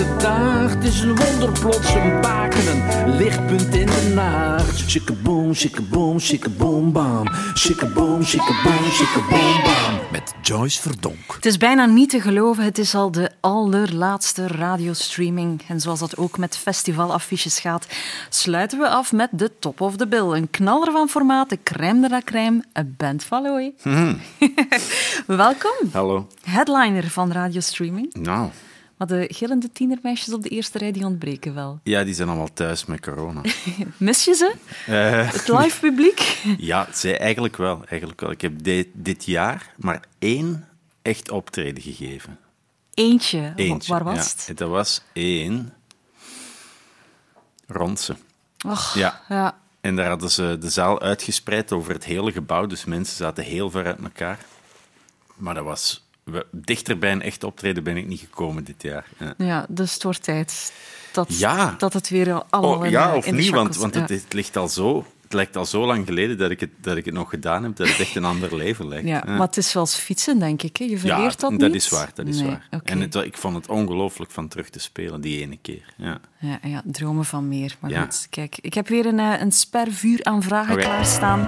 de dag. Het is een wonder plots een baken, een lichtpunt in de nacht. Shikkaboom, shikkaboom, shikkaboom, bam. Shikkaboom, shikkaboom, shikkaboom, bam. Met Joyce Verdonk. Het is bijna niet te geloven, het is al de allerlaatste radiostreaming. En zoals dat ook met festivalaffiches gaat, sluiten we af met de top of the bill. Een knaller van formaat, de crème de la crème, een band van Looi. Welkom. Hallo. Headliner van radiostreaming. Nou, Maar de gillende tienermeisjes op de eerste rij die ontbreken wel. ja, die zijn allemaal thuis met corona. Mis je ze? Eh, Het live publiek? ja, zij eigenlijk wel, eigenlijk wel. Ik heb dit, dit jaar maar één echt optreden gegeven. Eentje. Eentje. Waar was ja. het? Dat was één Rondse. Och, Ja. ja. En daar hadden ze de zaal uitgespreid over het hele gebouw, dus mensen zaten heel ver uit elkaar. Maar dat was... Dichter bij een echt optreden ben ik niet gekomen dit jaar. Ja. Ja, dus het wordt tijd dat, Ja. dat het weer allemaal Oh, in, ja, of in niet, want, want het, ja. het ligt al zo... Het lijkt al zo lang geleden dat ik, het, dat ik het nog gedaan heb, dat het echt een ander leven lijkt. Ja, maar het is zoals fietsen, denk ik. Hè? Je verleert dat niet. dat is waar. Dat is Nee, waar. En het, ik vond het ongelooflijk van terug te spelen, die ene keer. Ja. Ja, ja, dromen van meer. Maar Ja. goed, kijk, ik heb weer een, eh, een spervuur aan vragen klaarstaan.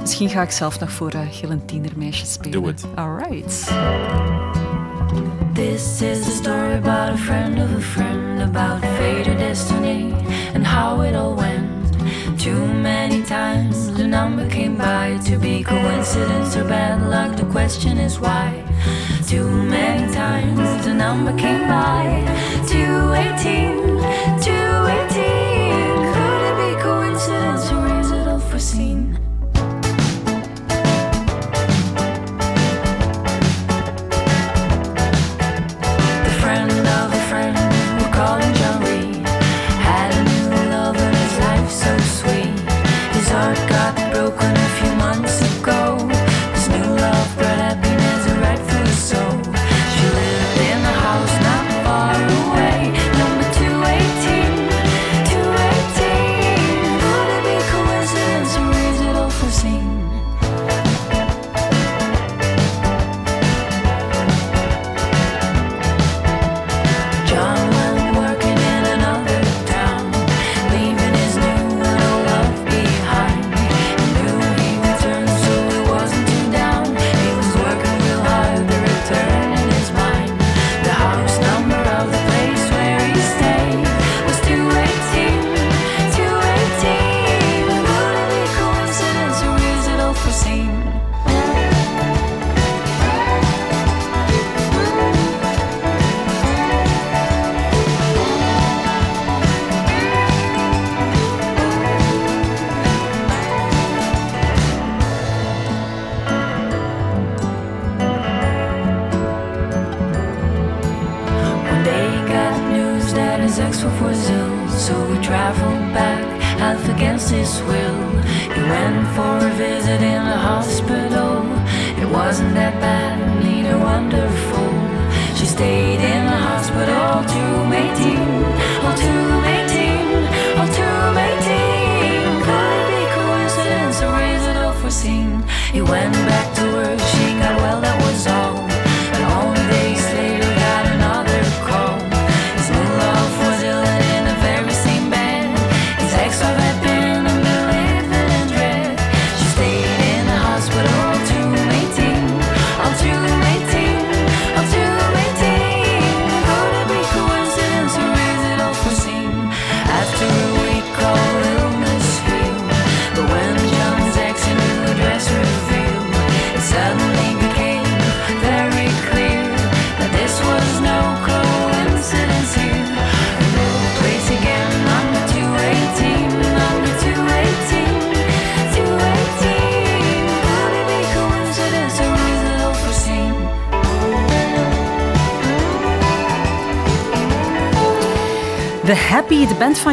Misschien ga ik zelf nog voor uh, Gillen Tienermeisjes spelen. Doe het. All right. This is a story about a friend of a friend, about fate or destiny, and how it all went. Too many times the number came by to be coincidence or bad luck. The question is why. Too many times the number came by. 218, 218.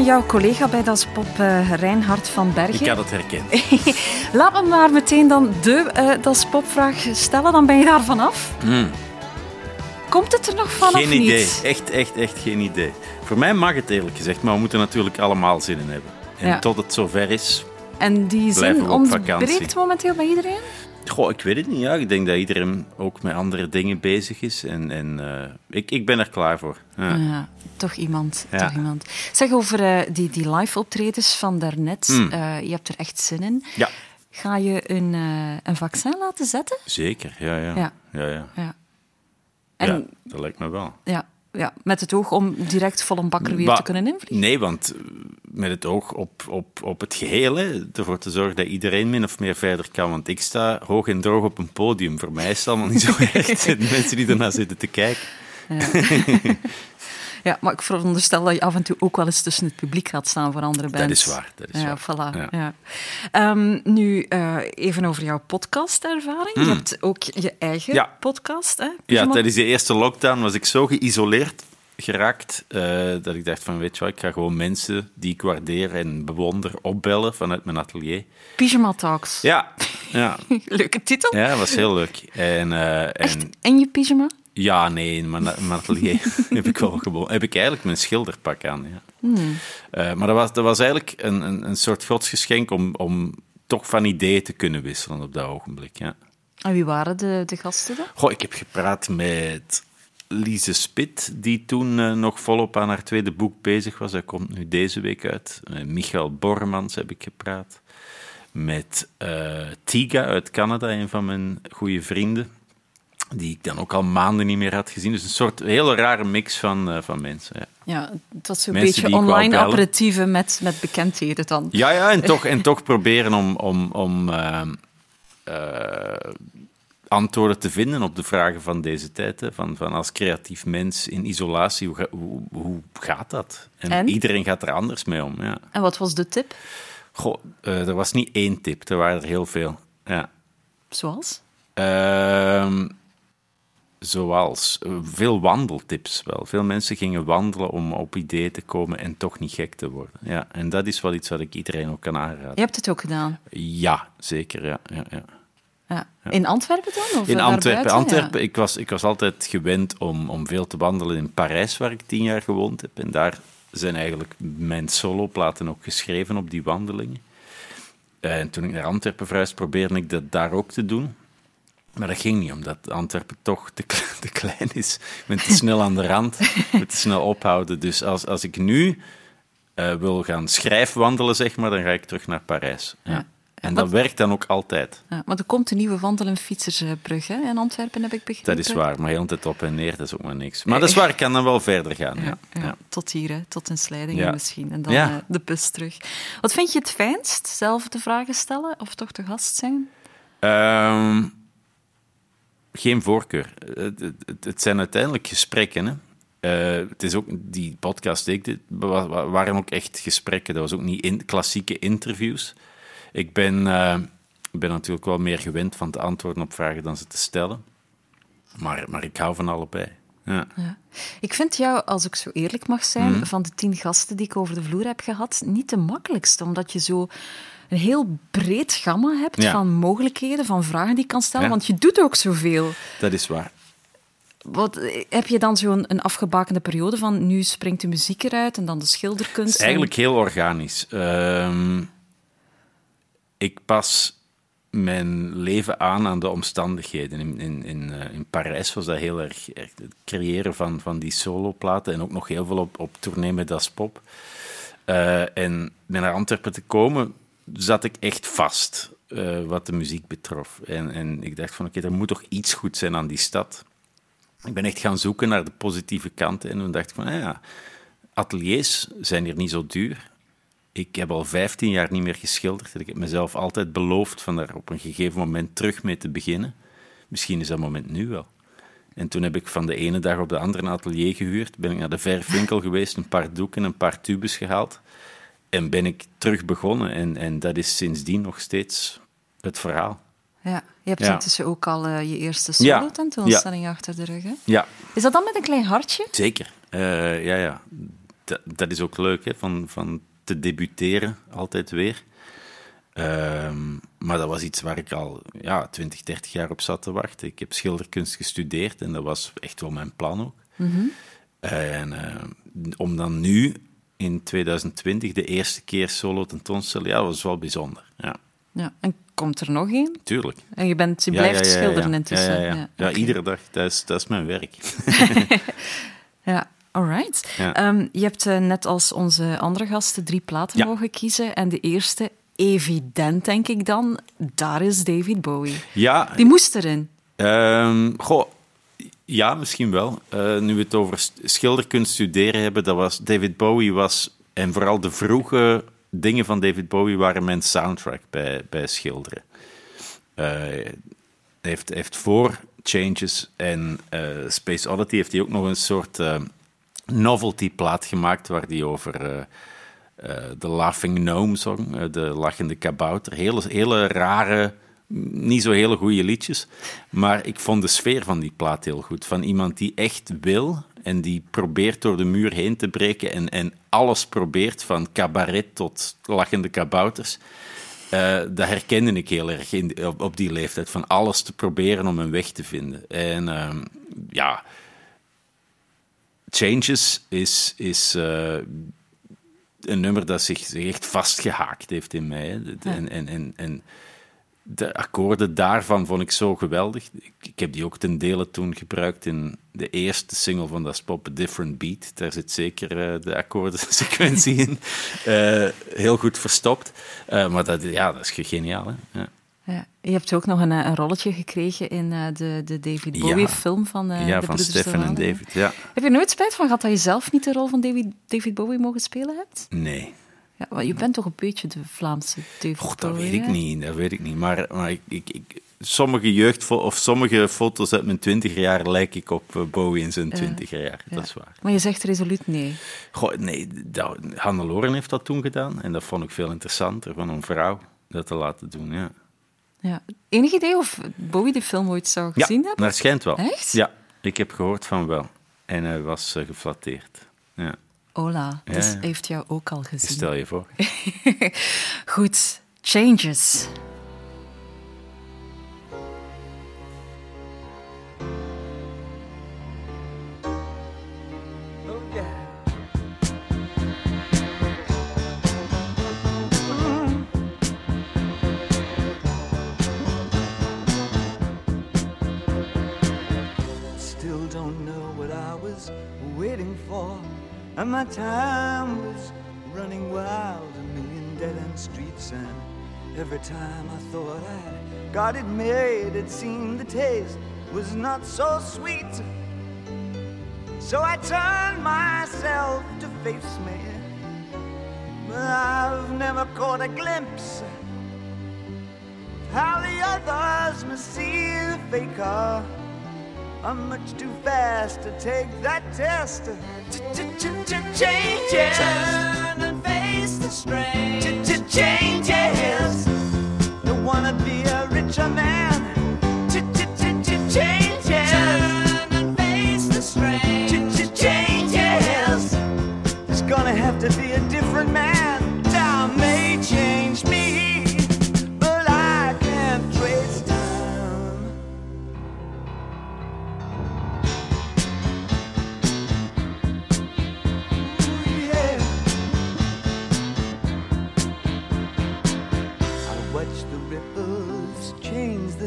Jouw collega bij Das Pop, eh Reinhard van Bergen. Ik had het herkend. Laat me maar meteen dan de eh Das Pop-vraag stellen, dan ben je daar vanaf. Komt het er nog van Hmm. Geen idee. niet? Echt, echt, echt geen idee. Voor mij mag het eerlijk gezegd, maar we moeten natuurlijk allemaal zin in hebben. En Ja. tot het zover is... En die zin ontbreekt momenteel bij iedereen? Goh, ik weet het niet. Ja. Ik denk dat iedereen ook met andere dingen bezig is. En, en eh, ik, ik ben er klaar voor. Ja. Ja. Toch iemand, Ja. toch iemand. Zeg over eh, die, die live optredens van daarnet. Eh, je hebt er echt zin in. Ja. Ga je een, eh, een vaccin laten zetten? Zeker, ja, ja. Ja. ja. ja. Ja. En dat lijkt me wel. ja, ja, met het oog om direct vol een bakker weer te kunnen invliegen. Nee, want met het oog op, op, op het geheel, hè, ervoor te zorgen dat iedereen min of meer verder kan. Want ik sta hoog en droog op een podium. Voor mij is het allemaal niet zo echt. De mensen die ernaar zitten te kijken. Ja, maar ik veronderstel dat je af en toe ook wel eens tussen het publiek gaat staan voor andere bands. is waar, dat is ja, waar. Voilà, Ja. ja. Ehm, nu, eh, even over jouw podcastervaring. Je hebt ook je eigen Hmm. Ja. podcast, hè? Ja, tijdens de eerste lockdown was ik zo geïsoleerd geraakt eh, dat ik dacht van, weet je wat, ik ga gewoon mensen die ik waardeer en bewonder opbellen vanuit mijn atelier. Pyjama Talks. Ja, ja, Leuke titel. ja dat was heel leuk. En, Echt en in je pyjama? Ja, nee, mijn, mijn atelier heb ik wel gewoon. Heb ik eigenlijk mijn schilderpak aan. Ja. Eh, maar dat was, dat was eigenlijk een, een, een soort godsgeschenk om, om toch van ideeën te kunnen wisselen op dat ogenblik. Ja. En wie waren de, de gasten dan? Goh, ik heb gepraat met Lise Spit, die toen eh, nog volop aan haar tweede boek bezig was. Dat komt nu deze week uit. Eh, Michael Bormans heb ik gepraat. Met Tiga uit Canada, een van mijn goede vrienden. Die ik dan ook al maanden niet meer had gezien. Dus een soort hele rare mix van, eh, van mensen. Ja. Ja, het was Mensen beetje online bellen. aperitieven met, met bekendheden dan. Ja, ja en, toch, en toch proberen om, om, om ehm, eh, antwoorden te vinden op de vragen van deze tijd. Hè. Van, van als creatief mens in isolatie, hoe, ga- hoe, hoe gaat dat? En, En? iedereen gaat er anders mee om. Ja. En wat was de tip? Goh, eh, er was niet één tip, er waren er heel veel. Ja. Zoals? Ehm, zoals eh, veel wandeltips wel. Veel mensen gingen wandelen om op ideeën te komen en toch niet gek te worden. Ja, en dat is wel iets wat ik iedereen ook kan aanraden. Je hebt het ook gedaan. Ja, zeker. Ja, ja, ja. Ja. In Antwerpen dan? Of In Antwerpen. Antwerpen ik, was, ik was altijd gewend om, om veel te wandelen in Parijs, waar ik tien jaar gewoond heb. En daar zijn eigenlijk mijn soloplaten ook geschreven op die wandelingen. En toen ik naar Antwerpen verhuisde, probeerde ik dat daar ook te doen. Maar dat ging niet, omdat Antwerpen toch te, te klein is. Ik ben te snel aan de rand, ik te snel ophouden. Dus als, als ik nu eh, wil gaan schrijfwandelen, zeg maar, dan ga ik terug naar Parijs. Ja. Ja. En dat werkt dan ook altijd. Ja, maar er komt een nieuwe wandel- en fietsersbrug hè, in Antwerpen, heb ik begrepen. Dat is waar, maar heel tijd op en neer, dat is ook maar niks. Maar dat is waar, ik kan dan wel verder gaan. Ja. Ja. Tot hier, hè, tot in Slijdingen Ja. misschien. En dan eh, de bus terug. Wat vind je het fijnst? Zelf de vragen stellen of toch de gast zijn? Ehm, geen voorkeur. Het, het, het zijn uiteindelijk gesprekken. Hè. Eh, het is ook, die podcast die ik dit, wa- wa- waren ook echt gesprekken. Dat was ook niet in, klassieke interviews. Ik ben, ik ben natuurlijk wel meer gewend van te antwoorden op vragen dan ze te stellen. Maar, maar ik hou van allebei. Ja. Ja. Ik vind jou, als ik zo eerlijk mag zijn, Mhm. van de tien gasten die ik over de vloer heb gehad, niet de makkelijkste. Omdat je zo een heel breed gamma hebt Ja. van mogelijkheden, van vragen die je kan stellen. Ja. Want je doet ook zoveel. Dat is waar. Wat, heb je dan zo'n een afgebakende periode van nu springt de muziek eruit en dan de schilderkunst? Het is eigenlijk heel organisch. Ehm, ik pas mijn leven aan aan de omstandigheden. In, in, in, eh, in Parijs was dat heel erg, erg het creëren van, van die soloplaten en ook nog heel veel op, op tournee met Das Pop. Eh, en met naar Antwerpen te komen, zat ik echt vast eh, wat de muziek betrof. En, en ik dacht van, oké, er moet toch iets goed zijn aan die stad. Ik ben echt gaan zoeken naar de positieve kanten en toen dacht ik van, ah ja, ateliers zijn hier niet zo duur. Ik heb al 15 jaar niet meer geschilderd. Ik heb mezelf altijd beloofd van daar op een gegeven moment terug mee te beginnen. Misschien is dat moment nu wel. En toen heb ik van de ene dag op de andere een atelier gehuurd. Ben ik naar de verfwinkel geweest, een paar doeken, een paar tubes gehaald. En ben ik terug begonnen. En, en dat is sindsdien nog steeds het verhaal. Ja, je hebt Ja. intussen ook al eh, je eerste Ja. solo-tentoonstelling achter de rug. Hè? Ja, Is dat dan met een klein hartje? Zeker. Eh, ja, ja. Dat, dat is ook leuk, hè, van, van te debuteren, altijd weer. Ehm, maar dat was iets waar ik al ja, 20, 30 jaar op zat te wachten. Ik heb schilderkunst gestudeerd en dat was echt wel mijn plan ook. En eh, om dan nu, in 2020, de eerste keer solo tentoonstellen, ja, dat was wel bijzonder. Ja, Ja. En komt er nog één? tuurlijk. En je, bent, je blijft ja, ja, ja. schilderen Ja, intussen. Ja, ja, ja. Ja, oké. iedere dag. Dat is, dat is mijn werk. Ja, Alright. Ehm, je hebt eh, net als onze andere gasten drie platen mogen kiezen. En de eerste, evident denk ik dan, daar is David Bowie. Ja, Die moest erin. Ehm, goh, ja, misschien wel. Eh, nu we het over schilderkunst studeren hebben, dat was David Bowie was, en vooral de vroege dingen van David Bowie waren mijn soundtrack bij, bij schilderen. Hij heeft, heeft voor Changes en eh, Space Oddity heeft hij ook nog een soort novelty plaat gemaakt waar hij over de Laughing Gnome zong, de lachende kabouter. Hele, hele rare, niet zo hele goede liedjes. Maar ik vond de sfeer van die plaat heel goed. Van iemand die echt wil en die probeert door de muur heen te breken en, en alles probeert, van cabaret tot lachende kabouters. Eh, dat herkende ik heel erg in, op, op die leeftijd, van alles te proberen om een weg te vinden. En ehm, ja, Changes is, is eh, een nummer dat zich, zich echt vastgehaakt heeft in mij. en, en de akkoorden daarvan vond ik zo geweldig. Ik, ik heb die ook ten dele toen gebruikt in de eerste single van Das Pop, A Different Beat. Daar zit zeker eh, de akkoordensequentie in. Eh, heel goed verstopt. Eh, maar dat, ja, dat is geniaal. Hè? Ja. Ja. Je hebt ook nog een, een rolletje gekregen in eh, de, de David Bowie-film van ja, de van broeders Stefan en. David. Ja. Heb je nooit spijt van gehad dat je zelf niet de rol van David, David Bowie mogen spelen hebt? Nee. Ja, je bent toch een beetje de Vlaamse Och, dat weet ik niet, dat weet ik niet. Maar, maar ik, ik, ik- sommige jeugdfo of sommige foto's uit mijn twintiger jaar lijk ik op eh, Bowie in zijn twintiger jaar. Ja. Dat is waar. Maar je zegt resoluut nee. Goh, nee, dat, Hannelore heeft dat toen gedaan. En dat vond ik veel interessanter, van een vrouw dat te laten doen. Ja, Ja. Enig idee of Bowie die film ooit zou ja gezien hebben? naar schijnt wel. Echt? Ja, ik heb gehoord van wel. En hij was eh, geflatteerd. Ja, Ola, Ja, dus heeft jou ook al gezien. stel je voor. Goed, Changes. Still don't know what I was waiting for. And my time was running wild, a million dead end streets. And every time I thought I'd got it made, it seemed the taste was not so sweet. So I turned myself to face me. But I've never caught a glimpse of how the others must see the faker. I'm much too fast to take that test. Changes. Turn and face the strain. Changes. Don't wanna be a richer man.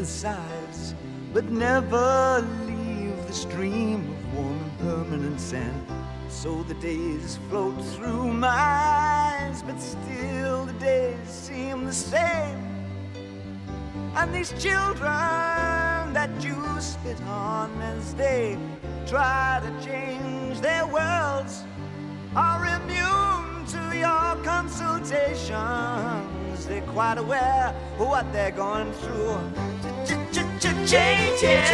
The size, but never leave the stream of warm and permanent sand. So the days float through my eyes, but still the days seem the same. And these children that you spit on as they try to change their worlds are immune to your consultations. They're quite aware of what they're going through. Changes.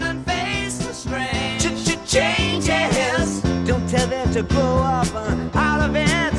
And face the strange. Changes. Don't tell them to grow up out of it.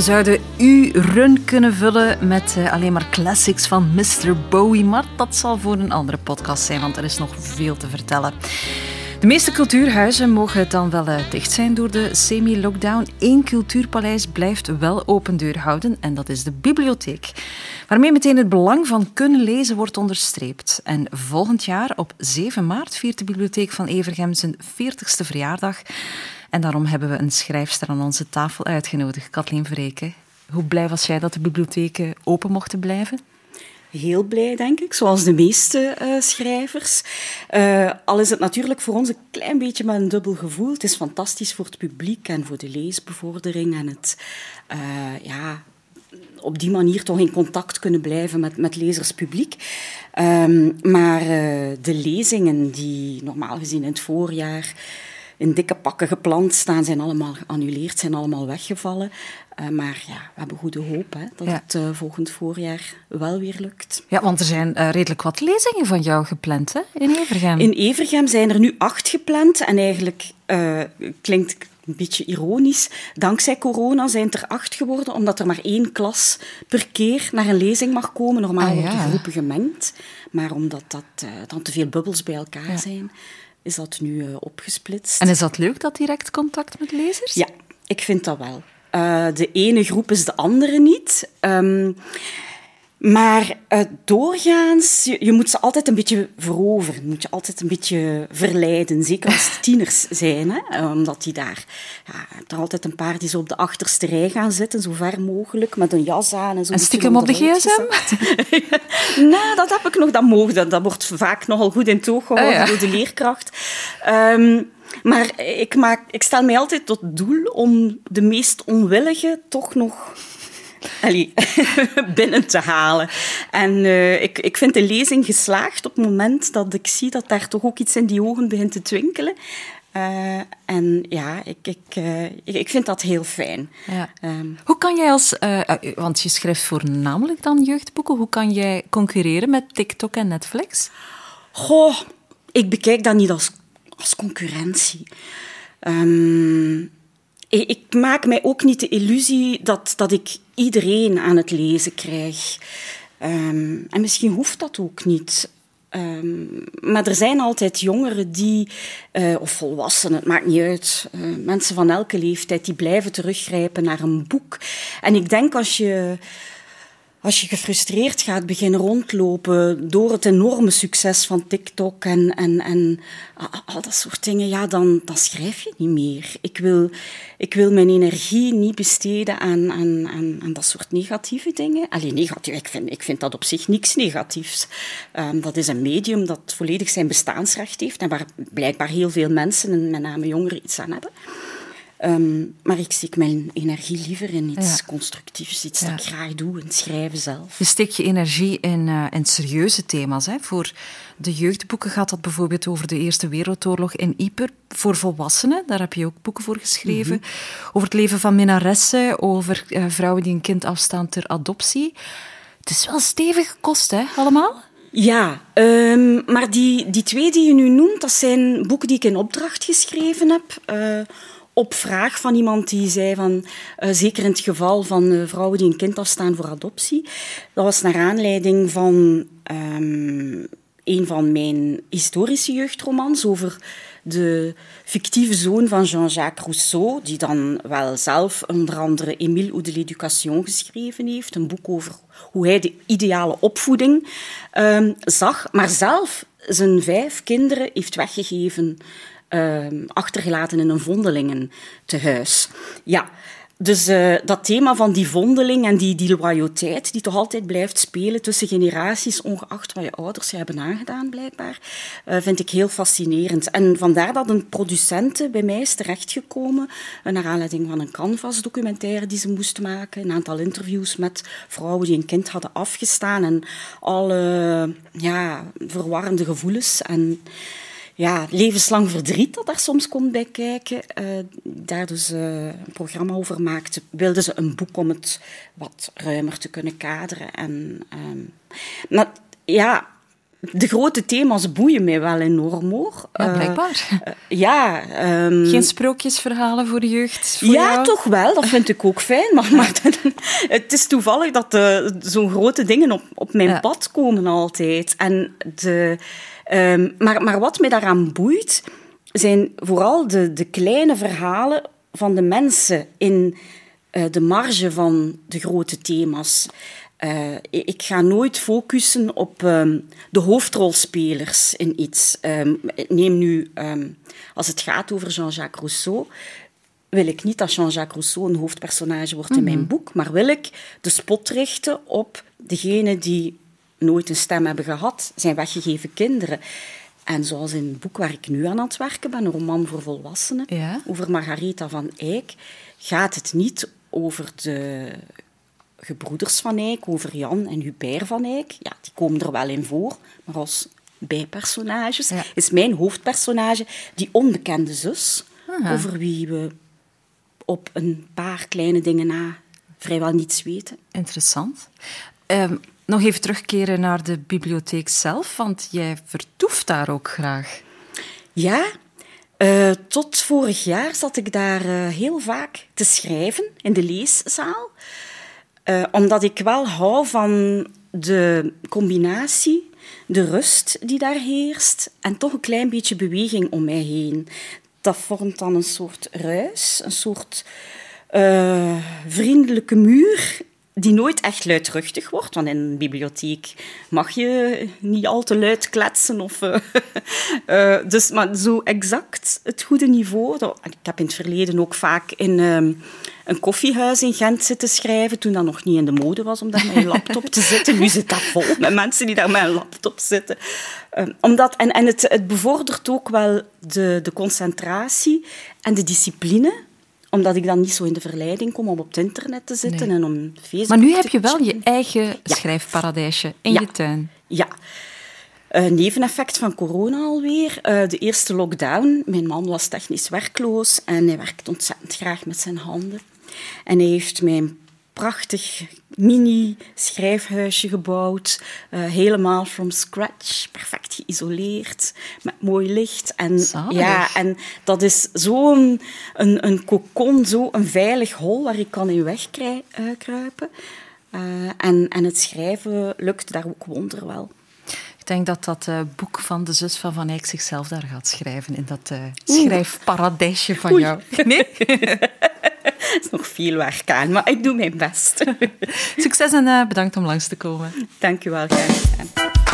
We zouden uren kunnen vullen met uh, alleen maar classics van Mr. Bowie, maar dat zal voor een andere podcast zijn, want er is nog veel te vertellen. De meeste cultuurhuizen mogen dan wel uh, dicht zijn door de semi-lockdown. Eén cultuurpaleis blijft wel open deur houden en dat is de bibliotheek. Waarmee meteen het belang van kunnen lezen wordt onderstreept. En volgend jaar, op 7 maart, viert de bibliotheek van Evergem zijn 40ste verjaardag. En daarom hebben we een schrijfster aan onze tafel uitgenodigd, Kathleen Verreken. Hoe blij was jij dat de bibliotheken open mochten blijven? heel blij, denk ik, zoals de meeste uh, schrijvers. Uh, al is het natuurlijk voor ons een klein beetje met een dubbel gevoel. Het is fantastisch voor het publiek en voor de leesbevordering en het uh, ja, op die manier toch in contact kunnen blijven met, met lezerspubliek. Um, maar de lezingen die normaal gezien in het voorjaar in dikke pakken gepland staan, zijn allemaal geannuleerd, zijn allemaal weggevallen. Uh, maar ja, we hebben goede hoop hè, dat het uh, volgend voorjaar wel weer lukt. Ja, want er zijn uh, redelijk wat lezingen van jou gepland hè, in Evergem. In Evergem zijn er nu acht gepland. En eigenlijk klinkt een beetje ironisch. Dankzij corona zijn het er acht geworden, omdat er maar één klas per keer naar een lezing mag komen. Normaal ah, worden ja. groepen gemengd. Maar omdat dat, dan te veel bubbels bij elkaar ja. zijn, is dat nu uh, opgesplitst. En is dat leuk, dat direct contact met lezers? Ja, ik vind dat wel. Uh, de ene groep is de andere niet. Um, maar uh, doorgaans, je, je, moet ze altijd een beetje veroveren. Je moet je altijd een beetje verleiden. Zeker als het tieners zijn. Hè? Omdat die daar... Ja, er altijd een paar die zo op de achterste rij gaan zitten. Zo ver mogelijk. Met een jas aan. En, zo en stiekem op de gsm? nou, dat heb ik nog. Dat mogen. Dat, dat wordt vaak nogal goed in toog gehouden ja. door de leerkracht. Um, maar ik, maak, ik stel mij altijd tot doel om de meest onwillige toch nog allee, binnen te halen. En uh, ik, ik vind de lezing geslaagd op het moment dat ik zie dat daar toch ook iets in die ogen begint te twinkelen. Uh, en ja, ik, ik, uh, ik, ik, vind dat heel fijn. Ja. Um, hoe kan jij als, want je schrijft voornamelijk dan jeugdboeken, hoe kan jij concurreren met TikTok en Netflix? Goh, ik bekijk dat niet als, als concurrentie. Um, ik maak mij ook niet de illusie dat, dat ik iedereen aan het lezen krijg. Um, en misschien hoeft dat ook niet. Um, maar er zijn altijd jongeren die, uh, of volwassenen, het maakt niet uit, uh, mensen van elke leeftijd, die blijven teruggrijpen naar een boek. En ik denk als je als je gefrustreerd gaat beginnen rondlopen door het enorme succes van TikTok en, en, en al dat soort dingen, ja, dan, dan schrijf je niet meer. Ik wil, ik wil mijn energie niet besteden aan, aan, aan, aan dat soort negatieve dingen. Alleen negatief, ik vind, ik vind dat op zich niks negatiefs. Um, dat is een medium dat volledig zijn bestaansrecht heeft en waar blijkbaar heel veel mensen, en met name jongeren, iets aan hebben. Um, maar ik steek mijn energie liever in iets ja. constructiefs, iets ja. dat ik graag doe, in schrijven zelf. Je steekt je energie in, uh, in serieuze thema's. Hè? Voor de jeugdboeken gaat dat bijvoorbeeld over de Eerste Wereldoorlog in Yper. Voor volwassenen, daar heb je ook boeken voor geschreven. Mm -hmm. Over het leven van minnaressen, over uh, vrouwen die een kind afstaan ter adoptie. Het is wel stevig kost, hè, allemaal? Ja, um, maar die, die twee die je nu noemt, dat zijn boeken die ik in opdracht geschreven heb. Uh, op vraag van iemand die zei van, uh, zeker in het geval van uh, vrouwen die een kind afstaan voor adoptie, dat was naar aanleiding van um, een van mijn historische jeugdromans over de fictieve zoon van Jean-Jacques Rousseau, die dan wel zelf onder andere Émile ou de l'Éducation geschreven heeft, een boek over hoe hij de ideale opvoeding um, zag, maar zelf zijn vijf kinderen heeft weggegeven uh, achtergelaten in een vondelingen tehuis. Ja, dus uh, dat thema van die vondeling en die, die loyaliteit die toch altijd blijft spelen tussen generaties, ongeacht wat je ouders je hebben aangedaan blijkbaar, uh, vind ik heel fascinerend. En vandaar dat een producente bij mij is terechtgekomen, uh, naar aanleiding van een Canvas-documentaire die ze moest maken, een aantal interviews met vrouwen die een kind hadden afgestaan en alle ja, verwarrende gevoelens en ja, levenslang verdriet dat daar soms komt bij kijken. Uh, daar dus uh, een programma over maakte, wilden ze een boek om het wat ruimer te kunnen kaderen. En, um, maar ja, de grote thema's boeien mij wel enorm hoor. Ja, Eh, blijkbaar. eh, ja. ehm, Geen sprookjesverhalen voor de jeugd? Voor ja, jou? toch wel. Dat vind ik ook fijn. Maar, maar het is toevallig dat eh, zo'n grote dingen op, op mijn Ja. pad komen altijd. En de, ehm, maar, maar wat mij daaraan boeit, zijn vooral de, de kleine verhalen van de mensen in eh, de marge van de grote thema's. Eh, ik ga nooit focussen op ehm, de hoofdrolspelers in iets. Ehm, neem nu, als het gaat over Jean-Jacques Rousseau, wil ik niet dat Jean-Jacques Rousseau een hoofdpersonage wordt in mijn boek, maar wil ik de spot richten op degenen die nooit een stem hebben gehad, zijn weggegeven kinderen. En zoals in het boek waar ik nu aan aan het werken ben, een roman voor volwassenen, Ja. over Margaretha van Eyck, gaat het niet over de gebroeders van Eyck, over Jan en Hubert van Eyck. Ja, die komen er wel in voor, maar als bijpersonages Ja. is mijn hoofdpersonage die onbekende zus, over wie we op een paar kleine dingen na vrijwel niets weten. Interessant. Ehm, nog even terugkeren naar de bibliotheek zelf, want jij vertoeft daar ook graag. Ja, eh, tot vorig jaar zat ik daar eh, heel vaak te schrijven in de leeszaal. Eh, omdat ik wel hou van de combinatie, de rust die daar heerst en toch een klein beetje beweging om mij heen. Dat vormt dan een soort ruis, een soort vriendelijke muur die nooit echt luidruchtig wordt. Want in een bibliotheek mag je niet al te luid kletsen. Of, eh, eh, dus, maar zo exact het goede niveau. Dat- Ik heb in het verleden ook vaak in ehm, een koffiehuis in Gent zitten schrijven, toen dat nog niet in de mode was om daar met een laptop te zitten. Nu zit dat vol met mensen die daar met een laptop zitten. Ehm, omdat, en en het, het bevordert ook wel de, de concentratie en de discipline omdat ik dan niet zo in de verleiding kom om op het internet te zitten Nee. en om Facebook Maar nu heb je wel je eigen schrijfparadijsje in Ja. je tuin. Ja. Een neveneffect van corona alweer. Eh, de eerste lockdown. Mijn man was technisch werkloos en hij werkt ontzettend graag met zijn handen. En hij heeft mij een prachtig mini-schrijfhuisje gebouwd. eh, helemaal from scratch. Perfect geïsoleerd. Met mooi licht. En, Zalig. ja, en dat is zo'n een, een cocon, zo een veilig hol waar ik kan in wegkruipen. Eh, en, en het schrijven lukt daar ook wonderwel. Ik denk dat dat eh, boek van de zus van Van Eyck zichzelf daar gaat schrijven, in dat eh, schrijfparadijsje van Oei. jou. Nee? Er is nog veel werk aan, maar ik doe mijn best. Succes en eh, bedankt om langs te komen. Dank u wel, graag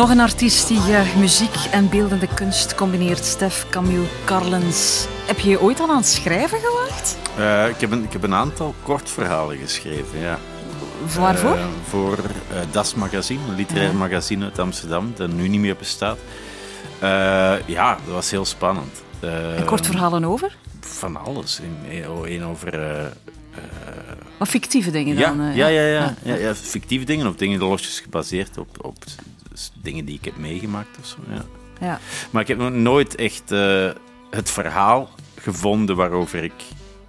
Nog een artiest die eh, muziek en beeldende kunst combineert, Stef Camille Carlens. Heb je je ooit al aan het schrijven gewaagd? Eh, ik, heb een, ik heb een aantal kortverhalen geschreven, ja. Waarvoor? Eh, voor Das Magazine, een literair magazine uit Amsterdam, dat nu niet meer bestaat. Ja, dat was heel spannend. En kort verhalen over? Van alles. Eén over... eh, Wat fictieve dingen dan? ja, ja, ja, ja, ja, fictieve dingen of dingen losjes gebaseerd op, op dingen die ik heb meegemaakt of zo. Ja. Ja. Maar ik heb nog nooit echt eh, het verhaal gevonden waarover ik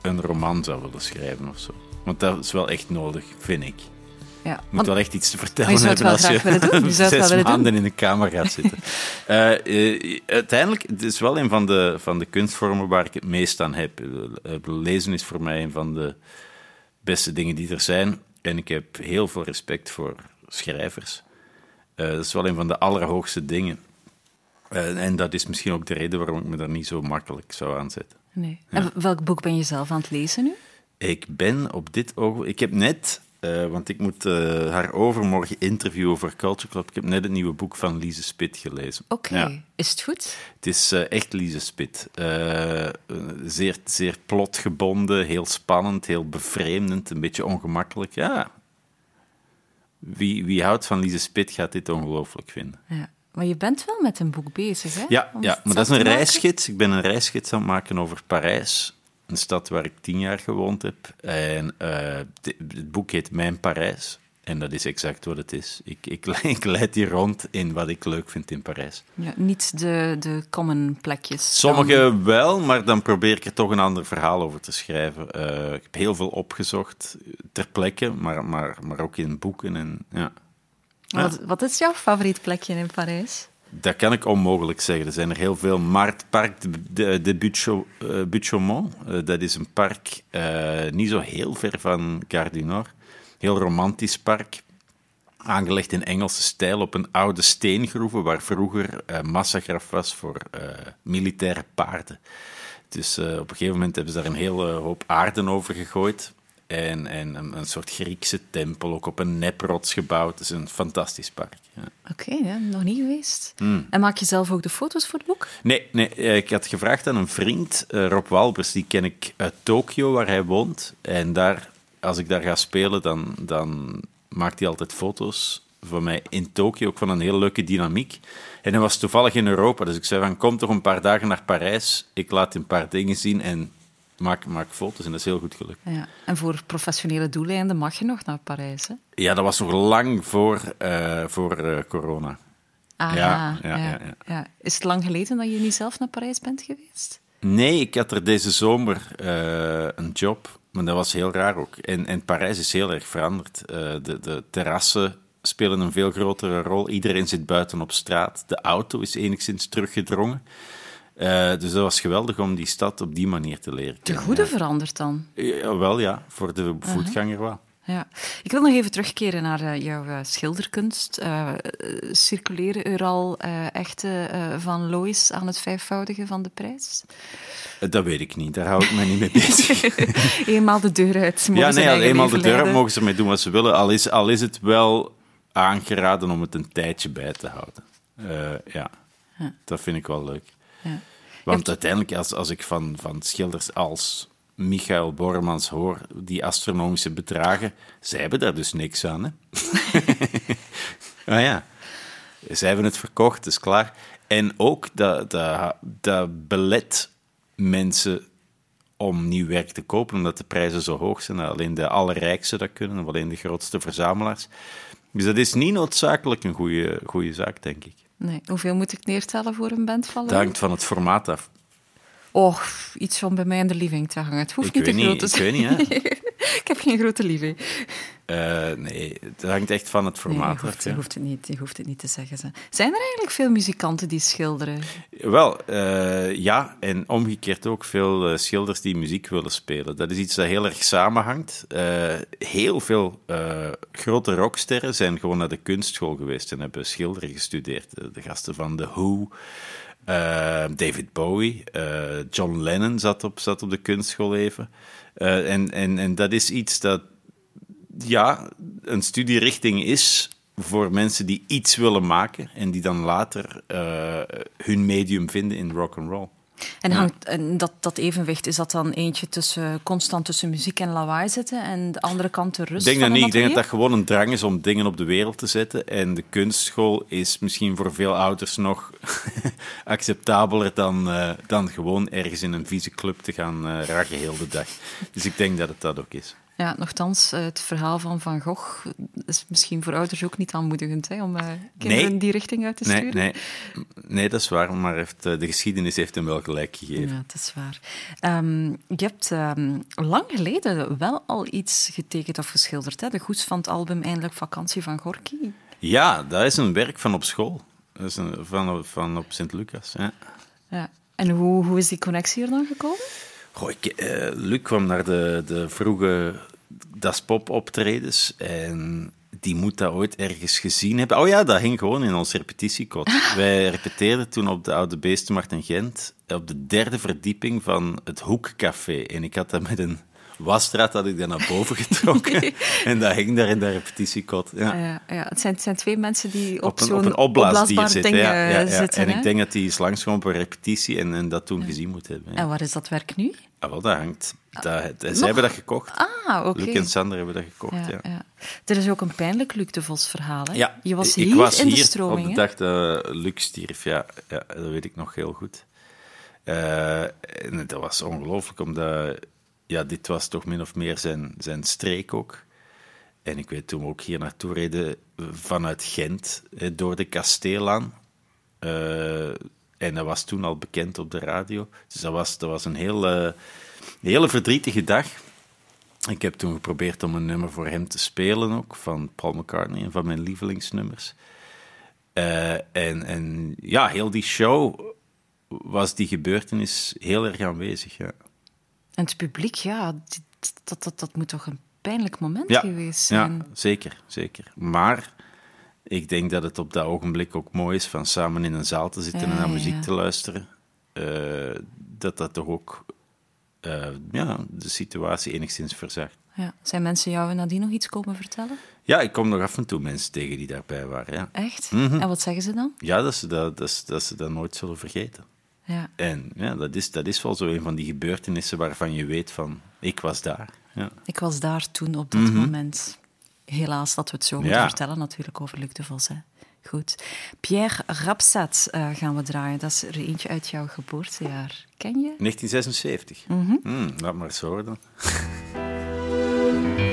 een roman zou willen schrijven of zo. Want dat is wel echt nodig, vind ik. ja. Je moet Want- wel echt iets te vertellen je hebben als graag willen doen. Je het zes maanden in de kamer gaat zitten. Eh, eh, uiteindelijk, het is wel een van de, van de kunstvormen waar ik het meest aan heb. Lezen is voor mij een van de beste dingen die er zijn. En ik heb heel veel respect voor schrijvers. Eh, dat is wel een van de allerhoogste dingen. Eh, en dat is misschien ook de reden waarom ik me daar niet zo makkelijk zou aanzetten. Nee. En welk boek ben je zelf aan het lezen nu? Ik ben op dit ogenblik... Ik heb net, eh, want ik moet haar overmorgen interviewen over Culture Club. Ik heb net het nieuwe boek van Lise Spit gelezen. Oké. Ja. Is het goed? Het is echt Lise Spit. Zeer, zeer plotgebonden, heel spannend, heel bevreemdend, een beetje ongemakkelijk. Ja. Wie, wie houdt van Lise Spit gaat dit ongelooflijk vinden. Ja. Maar je bent wel met een boek bezig, hè? Ja, Om ja maar dat is een reisgids. Ik ben een reisgids aan het maken over Parijs. Een stad waar ik tien jaar gewoond heb. En eh, het boek heet Mijn Parijs. En dat is exact wat het is. Ik, ik, ik leid hier rond in wat ik leuk vind in Parijs. Ja, niet de, de common plekjes. Sommige wel, maar dan probeer ik er toch een ander verhaal over te schrijven. Eh, ik heb heel veel opgezocht ter plekke, maar, maar, maar ook in boeken. En, ja. Wat, wat is jouw favoriet plekje in Parijs? Dat kan ik onmogelijk zeggen. Er zijn er heel veel. Maar het park de, de, eh, eh, dat is een park niet zo heel ver van Gare du Nord. Heel romantisch park. Aangelegd in Engelse stijl op een oude steengroeve waar vroeger eh, massagraf was voor eh, militaire paarden. Dus eh, op een gegeven moment hebben ze daar een hele hoop aarde over gegooid. En, en een, een soort Griekse tempel, ook op een neprots gebouwd. Het is een fantastisch park. Ja. Oké, nog niet geweest. Hmm. En maak je zelf ook de foto's voor het boek? Nee, nee, ik had gevraagd aan een vriend, Rob Walbers, die ken ik uit Tokio, waar hij woont. En daar, als ik daar ga spelen, dan, dan maakt hij altijd foto's van mij in Tokio, ook van een heel leuke dynamiek. En hij was toevallig in Europa, dus ik zei van, kom toch een paar dagen naar Parijs, ik laat een paar dingen zien en maak, maak foto's. En dat is heel goed gelukt. Ja. En voor professionele doeleinden mag je nog naar Parijs, hè? Ja, dat was nog lang voor, eh, voor eh, corona. Ah, Ja, ja, ja, ja. Is het lang geleden dat je niet zelf naar Parijs bent geweest? Nee, ik had er deze zomer eh, een job, maar dat was heel raar ook. En, en Parijs is heel erg veranderd. Eh, de, de terrassen spelen een veel grotere rol. Iedereen zit buiten op straat. De auto is enigszins teruggedrongen. Eh, dus dat was geweldig om die stad op die manier te leren De goede verandert dan. Ja, wel ja, voor de voetganger wel. Ja. Ik wil nog even terugkeren naar eh, jouw eh, schilderkunst. Eh, circuleren er al echte van Lois aan het vijfvoudige van de prijs? Dat weet ik niet, daar hou ik me niet mee bezig. Eenmaal de deur uit. mogen ja, ze nee, eigen eenmaal de deur uit mogen ze mee doen wat ze willen. Al is, al is het wel aangeraden om het een tijdje bij te houden. Ja. dat vind ik wel leuk. Ja. Want hebt- uiteindelijk, als, als ik van, van schilders als Michael Bormans hoor, die astronomische bedragen, zij hebben daar dus niks aan. Hè? ah ja, zij hebben het verkocht, is klaar. En ook dat, dat, dat belet mensen om nieuw werk te kopen, omdat de prijzen zo hoog zijn. Dat alleen de allerrijkste dat kunnen, of alleen de grootste verzamelaars. Dus dat is niet noodzakelijk een goede, goede zaak, denk ik. Nee. Hoeveel moet ik neertellen voor een band Het Lois? hangt van het formaat af. Och, iets van bij mij in de living te hangen. Het hoeft Ik niet te groot te ik zijn. weet niet, hè. ik heb geen grote living. Eh, nee, het hangt echt van het Nee, je, formaat hoeft, af. je, hoeft het niet, je hoeft het niet te zeggen. Ze. Zijn er eigenlijk veel muzikanten die schilderen? Wel, eh, ja, en omgekeerd ook veel eh, schilders die muziek willen spelen. Dat is iets dat heel erg samenhangt. Heel veel grote rocksterren zijn gewoon naar de kunstschool geweest en hebben schilderen gestudeerd. De, de gasten van The Who, eh, David Bowie, eh, John Lennon zat op, zat op de kunstschool even. Eh, en, en, en dat is iets dat ja, een studierichting is voor mensen die iets willen maken en die dan later hun medium vinden in rock and roll. En, hangt, en dat, dat evenwicht, is dat dan eentje tussen, constant tussen muziek en lawaai zitten en de andere kant de rust Ik denk dat niet. Ik denk dat dat gewoon een drang is om dingen op de wereld te zetten. En de kunstschool is misschien voor veel ouders nog acceptabeler dan, eh, dan gewoon ergens in een vieze club te gaan eh raggen heel de dag. Dus ik denk dat het dat ook is. Ja, nogthans, eh, het verhaal van Van Gogh is misschien voor ouders ook niet aanmoedigend hè, om eh, kinderen Nee. die richting uit te Nee, sturen. nee, nee, dat is waar. Maar heeft, eh, de geschiedenis heeft hem wel gelijk gegeven. Ja, dat is waar. Ehm, je hebt ehm, lang geleden wel al iets getekend of geschilderd. Hè? De goeds van het album Eindelijk Vakantie van Gorky. Ja, dat is een werk van op school. Dat is een, van, van op Sint-Lucas. Ja. Ja. En hoe, hoe is die connectie er dan gekomen? Goh, ik, eh, Luc kwam naar de, de vroege Das Pop optredens en die moet dat ooit ergens gezien hebben. Oh ja, dat hing gewoon in ons repetitiekot. Wij repeteerden toen op de Oude Beestenmarkt in Gent, op de derde verdieping van het Hoekcafé. En ik had dat met een wasdraad had ik dat naar boven getrokken. en dat hing daar in dat repetitiekot. Ja. Ja, ja, het, zijn, het zijn twee mensen die op, zo'n op een opblaasdier zitten. Ja, zitten. En ik denk dat die is langsgekomen op een repetitie en, en dat toen gezien moet hebben. En waar is dat werk nu? Ah, wel, dat hangt. Dat, ze hebben dat gekocht. Ah, oké. Luc en Sander hebben dat gekocht, ja. Ja. Er is ook een pijnlijk Luc de Vos verhaal. Hè? Ja, je was ik hier was in de hier stroming. op de dag dat Luc stierf. Ja, ja, dat weet ik nog heel goed. Eh, en dat was ongelooflijk, omdat ja, dit was toch min of meer zijn, zijn streek ook. En ik weet toen we ook hier naartoe reden vanuit Gent, hè, door de kasteelaan. Eh, en dat was toen al bekend op de radio. Dus dat was, dat was een hele, een hele verdrietige dag. Ik heb toen geprobeerd om een nummer voor hem te spelen ook, van Paul McCartney, een van mijn lievelingsnummers. Eh, en, en ja, heel die show was die gebeurtenis heel erg aanwezig. Ja, En het publiek, ja, dit- dat, dat, dat moet toch een pijnlijk moment ja, geweest ja zijn. zeker, zeker. Maar ik denk dat het op dat ogenblik ook mooi is van samen in een zaal te zitten Ja, en naar ja, muziek ja. te luisteren. Eh, dat dat toch ook eh, ja, de situatie enigszins verzacht. Ja. Zijn mensen jou nadien nog iets komen vertellen? Ja, ik kom nog af en toe mensen tegen die daarbij waren. Ja, Echt? Mhm. En wat zeggen ze dan? ja dat, ze dat, dat, ze- dat ze dat nooit zullen vergeten. Ja. En ja, dat is, dat is wel zo een van die gebeurtenissen waarvan je weet van, ik was daar. Ja. Ik was daar toen op dat moment. Helaas dat we het zo moeten Mhm. Ja. vertellen, natuurlijk, over Luc de Vos. Hè. Goed. Pierre Rapsat eh, gaan we draaien. Dat is er eentje uit jouw geboortejaar. Ken je? 1976. Mhm. Hmm, laat maar eens horen dan.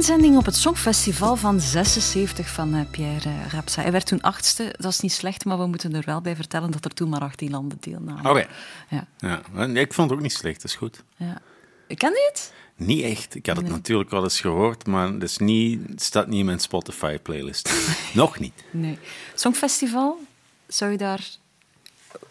inzending op het Songfestival van 76 van eh, Pierre eh, Rapsa. Hij werd toen achtste. Dat is niet slecht, maar we moeten er wel bij vertellen dat er toen maar 18 landen deelnamen. Oké. Ja, Ja, ik vond het ook niet slecht, dat is goed. ja. Ken je het? Niet echt. Ik had het natuurlijk wel eens gehoord, maar het, is niet, het staat niet in mijn Spotify-playlist. Nog niet. Nee. Songfestival, zou je daar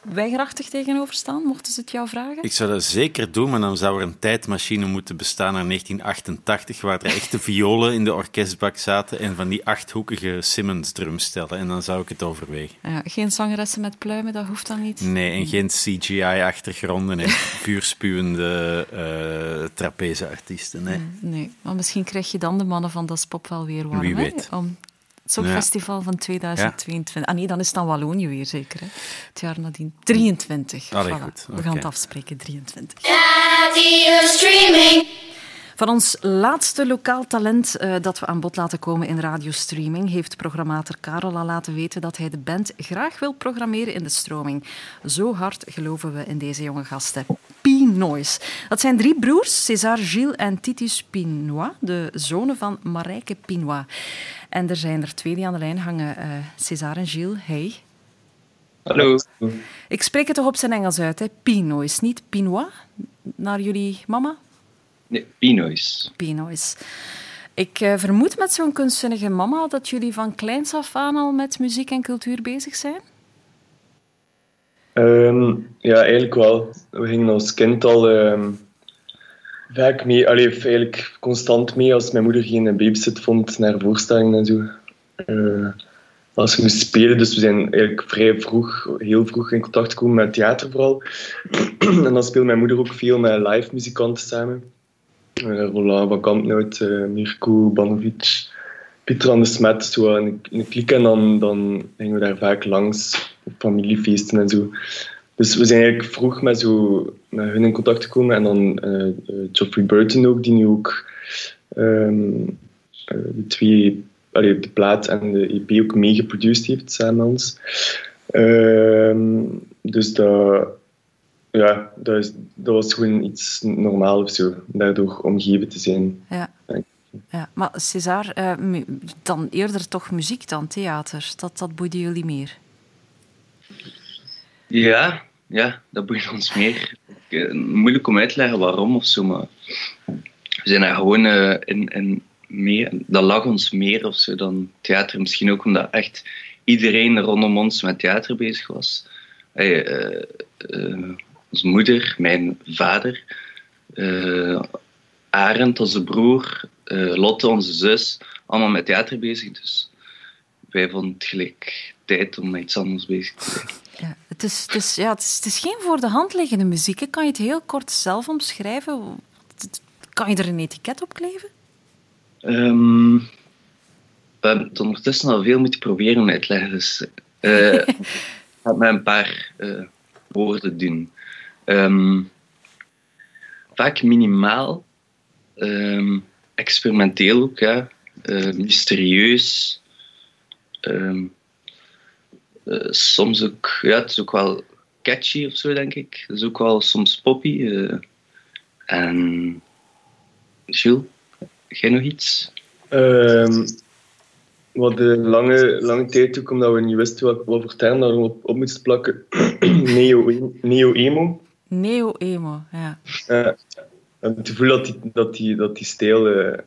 weigerachtig tegenover staan, mochten ze het jou vragen? Ik zou dat zeker doen, maar dan zou er een tijdmachine moeten bestaan naar 1988, waar er echte violen in de orkestbak zaten en van die achthoekige Simmons-drumstellen. En dan zou ik het overwegen. Ja, geen zangeressen met pluimen, dat hoeft dan niet. Nee, en geen CGI-achtergronden en vuurspuwende eh trapezeartiesten. Nee. Nee, maar misschien krijg je dan de mannen van Das Pop wel weer warm. Wie hè? weet. Om het Songfestival van 2022. Ah nee, dan is het dan Wallonië weer zeker. Hè? Het jaar nadien. 23. Allee, Voilà. goed, We gaan het afspreken, 23. Radio streaming. Van ons laatste lokaal talent eh, dat we aan bod laten komen in radiostreaming, heeft programmator Karel al laten weten dat hij de band graag wil programmeren in de stroming. Zo hard geloven we in deze jonge gasten. P-Noise. Dat zijn drie broers, César Gilles en Titus Pinois, de zonen van Marijke Pinois. En er zijn er twee die aan de lijn hangen. eh César en Gilles, hey. Hallo. Ik spreek het toch op zijn Engels uit, hè? Pinois, niet Pinois? Naar jullie mama? Nee, Pinois. Pinois. Ik eh, vermoed met zo'n kunstzinnige mama dat jullie van kleins af aan al met muziek en cultuur bezig zijn. Ehm, ja, eigenlijk wel. We gingen als kind al ehm, vaak mee, allee, of eigenlijk constant mee als mijn moeder geen babysit vond naar voorstellingen en zo. Eh, als we moesten spelen, dus we zijn eigenlijk vrij vroeg, heel vroeg in contact gekomen met theater vooral. en dan speelde mijn moeder ook veel met live muzikanten samen. Eh Roland van Kampnout, eh, Mirko Banovic, Pieter aan de Smet, zo in een-. En dan, dan gingen we daar vaak langs familiefeesten en zo. Dus we zijn eigenlijk vroeg met, zo, met hun in contact gekomen. En dan eh, eh, Geoffrey Burton ook, die nu ook ehm, eh, de twee, allee, de plaat en de EP ook meegeproduceerd heeft samen met ons. Ehm, dus dat, ja, dat, is, dat was gewoon iets normaal of zo, daardoor omgeven te zijn. Ja. Ja. Maar César, eh, dan eerder toch muziek dan theater. Dat, dat boeide jullie meer. Ja, ja, dat boeit ons meer. Eh, moeilijk om uit te leggen waarom of zo, maar we zijn daar gewoon eh, in, in meer, dat lag ons meer of zo dan theater. Misschien ook omdat echt iedereen rondom ons met theater bezig was. Eh, onze moeder, mijn vader, Arend, onze broer, Lotte, onze zus, allemaal met theater bezig. Dus wij vonden het gelijk tijd om met iets anders bezig te zijn. Het, is, het, is, ja, het, is, het is geen voor de hand liggende muziek. Kan je het heel kort zelf omschrijven? Kan je er een etiket op kleven? Ehm, we hebben het ondertussen al veel moeten proberen uit te leggen. Dus eh, ik ga met een paar eh, woorden doen. Ehm, vaak minimaal, ehm, experimenteel ook, mysterieus. Eh, soms ook, ja, het is ook wel catchy of zo, denk ik. Het is ook wel soms poppy. eh. en Jules, jij nog iets? Ehm wat de lange, lange tijd ook, omdat we niet wisten wat, wat voor term daar op, op moesten plakken. Neo- Neo-emo. Neo-emo, ja. Eh, ik heb het gevoel dat die, dat die, dat die stijl eh,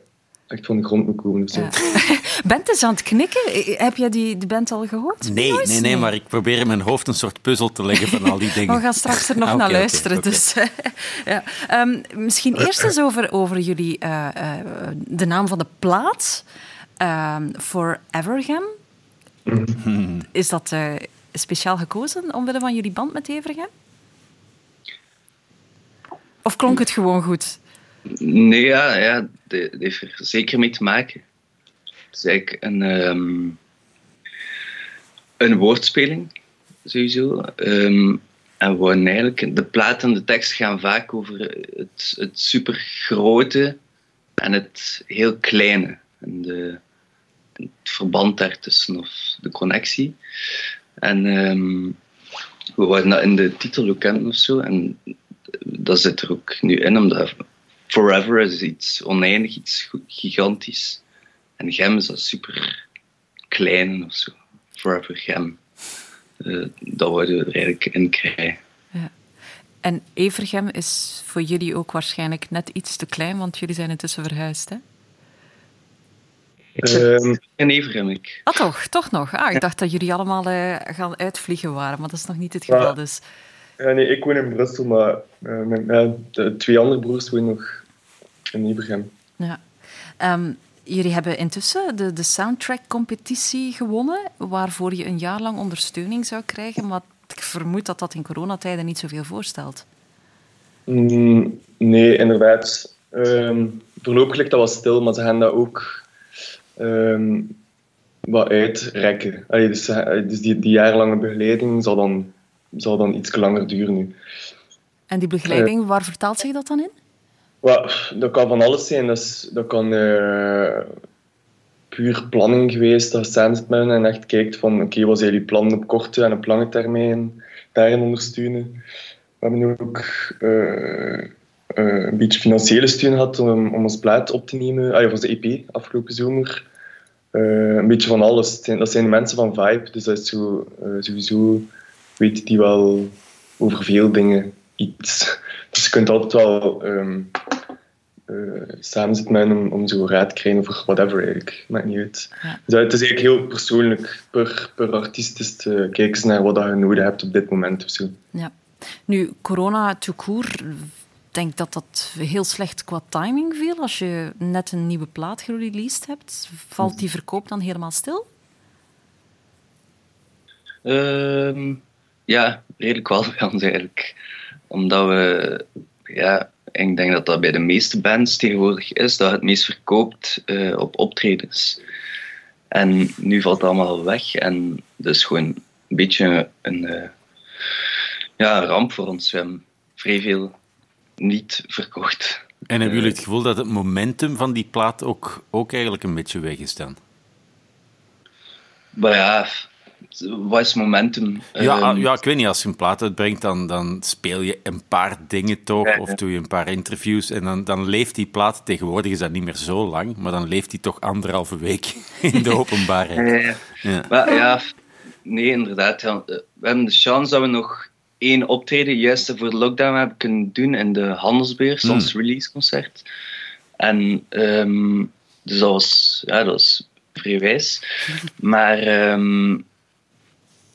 echt van de grond moet komen. Ja. Bent is aan het knikken. Eh, Heb jij die, band al gehoord? Nee, nee, nee, maar ik probeer in mijn hoofd een soort puzzel te leggen van al die dingen. We gaan straks er nog Ah, naar luisteren. Dus, ja. Ehm, misschien eerst eens over, over jullie, eh, eh, de naam van de plaat. Ehm Forevergem. Is dat eh, speciaal gekozen omwille van jullie band met Evergem? Of klonk het gewoon goed? Nee, ja, ja dat heeft er zeker mee te maken. Het is eigenlijk een, ehm, een woordspeling, sowieso. Ehm, en we wouden eigenlijk, de plaat en de tekst gaan vaak over het, het supergrote en het heel kleine. En de, het verband daartussen, of de connectie. En ehm, we wouden dat in de titel ook hebben of zo. En dat zit er ook nu in, omdat Forever is iets oneindig, iets gigantisch. En Gem is dat super klein of zo. Forever Gem. Uh, dat wouden we er eigenlijk in krijgen. Ja. En Evergem is voor jullie ook waarschijnlijk net iets te klein, want jullie zijn intussen verhuisd, hè? Ik zit um, in Evergem, ik. Ah, toch? Toch nog? Ah, ik dacht dat jullie allemaal uh, gaan uitvliegen waren, maar dat is nog niet het geval, dus... Ja, nee, ik woon in Brussel, maar uh, mijn, uh, de twee andere broers wonen nog in Evergem. Ja. Um, jullie hebben intussen de, de soundtrack-competitie gewonnen, waarvoor je een jaar lang ondersteuning zou krijgen, maar ik vermoed dat dat in coronatijden niet zoveel voorstelt. Mm, nee, inderdaad. Um, voorlopig ligt dat wat stil, maar ze gaan dat ook um, wat uitrekken. Allee, dus, dus die, die jarenlange begeleiding zal dan, zal dan iets langer duren nu. En die begeleiding, uh, waar vertaalt zich dat dan in? Well, dat kan van alles zijn. Dat, kan uh, puur planning geweest. Dat samen met en echt kijkt van oké, wat zijn jullie plannen op korte en op lange termijn? Daarin ondersteunen. We hebben ook uh, uh, een beetje financiële steun gehad om, ons plaat op te nemen. Ah, ja, onze EP afgelopen zomer. een beetje van alles. Dat zijn de mensen van Vibe, dus dat is zo, sowieso weet die wel over veel dingen iets. Dus je kunt altijd wel um, uh, samen zitten met hen om, om zo raad te krijgen over whatever eigenlijk. Maakt niet uit. Ja. Dus het is eigenlijk heel persoonlijk. Per, per artiest is het, uh, kijk eens naar wat je nodig hebt op dit moment of zo. Ja. Nu, corona tout court, ik denk dat dat heel slecht qua timing viel. Als je net een nieuwe plaat gereleased hebt, valt die verkoop dan helemaal stil? Um, ja, redelijk wel bij ons eigenlijk omdat we, ja, ik denk dat dat bij de meeste bands tegenwoordig is, dat het meest verkoopt uh, op optredens. En nu valt het allemaal weg en dat is gewoon een beetje een, uh, ja, ramp voor ons. We hebben vrij veel niet verkocht. En hebben jullie het gevoel dat het momentum van die plaat ook, ook eigenlijk een beetje weg is dan? Maar ja, wat is momentum? Ja, um, ja, ik weet niet, als je een plaat uitbrengt, dan, dan speel je een paar dingen toch, ja, ja. of doe je een paar interviews, en dan, dan leeft die plaat, tegenwoordig is dat niet meer zo lang, maar dan leeft die toch anderhalve week in de openbaarheid. Ja, ja. Maar, ja nee, inderdaad. We hebben de chance dat we nog één optreden juist voor de lockdown hebben kunnen doen in de Handelsbeurs, Hmm. ons releaseconcert. En um, dus dat was, ja, dat was vrij wijs. Maar um,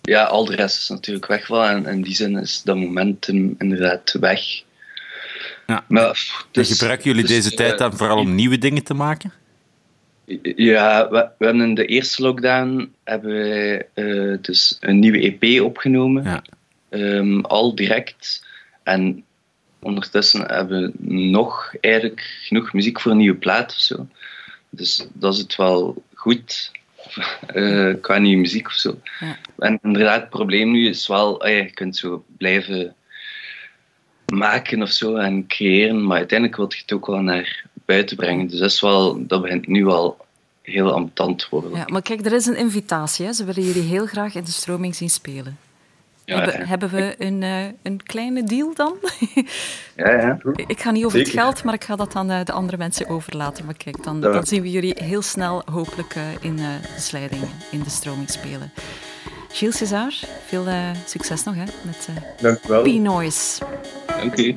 ja, al de rest is natuurlijk weg wel. En in die zin is dat momentum inderdaad weg. Ja. Maar, dus, gebruiken jullie dus, deze tijd dan vooral om nieuwe dingen te maken? Ja, we, we hebben in de eerste lockdown hebben we, uh, dus een nieuwe EP opgenomen. Ja. Um, al direct. En ondertussen hebben we nog eigenlijk genoeg muziek voor een nieuwe plaat of zo. Dus dat is het wel goed. Uh, qua nieuwe muziek of zo. Ja. En inderdaad, het probleem nu is wel, oh ja, je kunt zo blijven maken of zo en creëren, maar uiteindelijk wil je het ook wel naar buiten brengen. Dus dat, is wel, dat begint nu al heel ambetant te worden. Ja, maar kijk, er is een invitatie. Hè. Ze willen jullie heel graag in de stroming zien spelen. Ja, hebben, we een, uh, een kleine deal dan? ja, ja. Ik ga niet over Zeker. het geld, maar ik ga dat aan uh, de andere mensen overlaten. Maar kijk, dan, dan zien we jullie heel snel hopelijk uh, in de slijding, in de stroming spelen. Gilles César, veel succes nog hè, met uh, P-Noise. Dank u.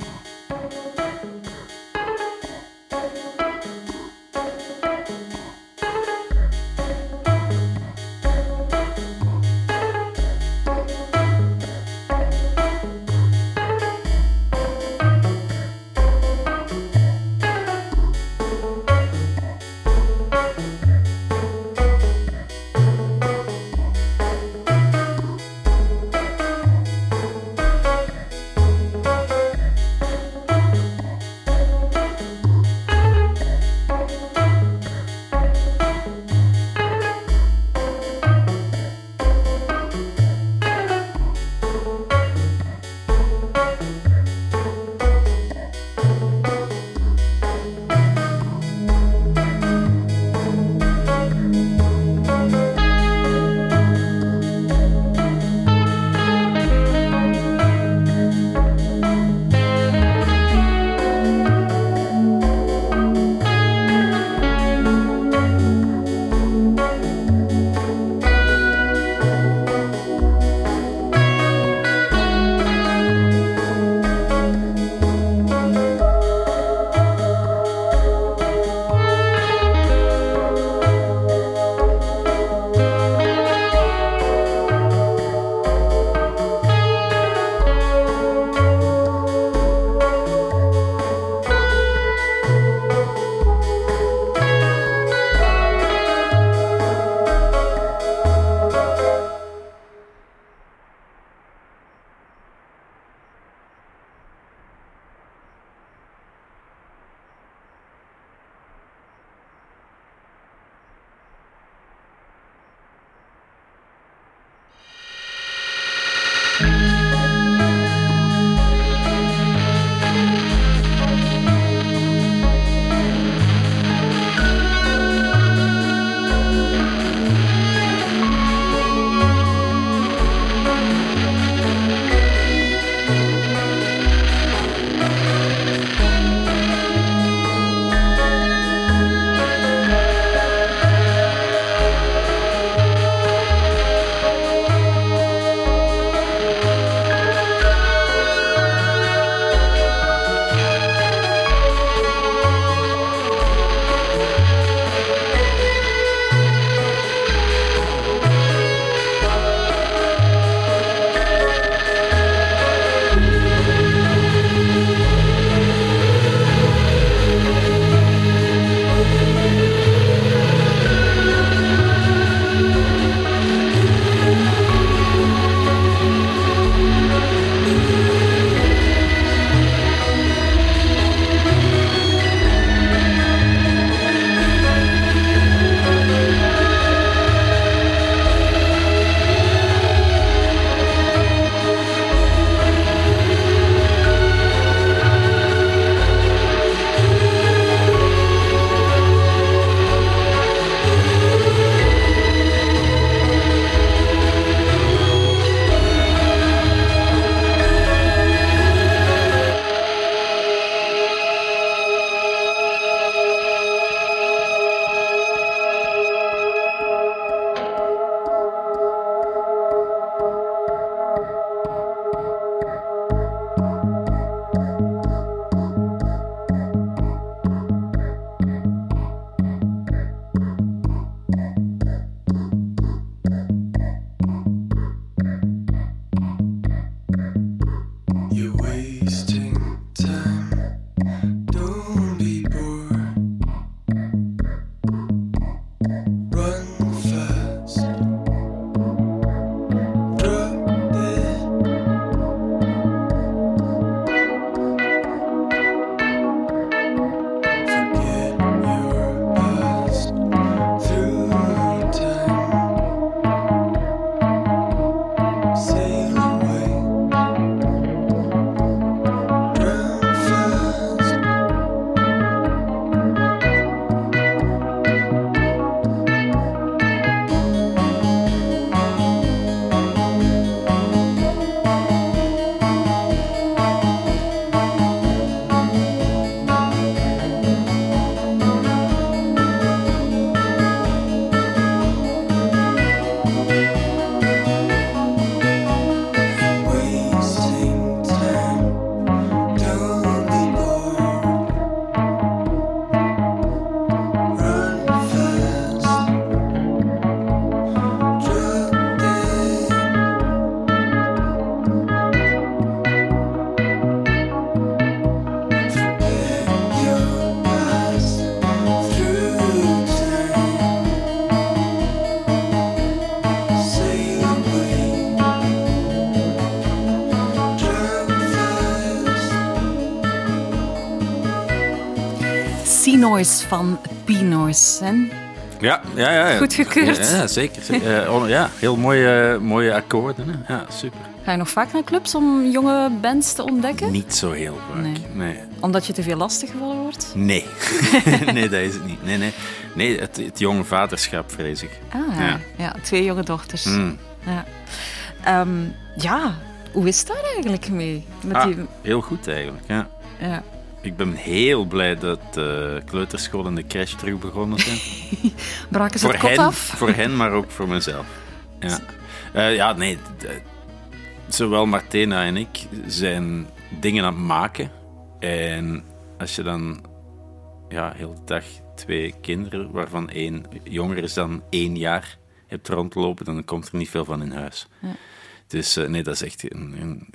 Noise van hè? Ja, ja, ja. ja. Goedgekeurd. Ja, ja, zeker. Eh, oh, ja, heel mooie, mooie akkoorden. Hè. Ja, super. Ga je nog vaak naar clubs om jonge bands te ontdekken? Niet zo heel vaak. Nee. Nee. Omdat je te veel lastiggevallen wordt? Nee. nee, dat is het niet. Nee, nee. nee het, het jonge vaderschap, vrees ik. Ah, ja. Ja. twee jonge dochters. Mm. Ja. Ehm, ja, hoe is daar eigenlijk mee? Met Ah, die, heel goed eigenlijk, ja. ja. Ik ben heel blij dat de kleuterschool en de crash terug begonnen zijn. Braken ze voor, het kot hen, af? voor hen, maar ook voor mezelf. Ja, Eh, ja nee. Zowel Martina en ik zijn dingen aan het maken. En als je dan ja, heel de dag twee kinderen, waarvan één jonger is dan één jaar, hebt rondlopen, dan komt er niet veel van in huis. Ja. Dus nee, dat is echt een, een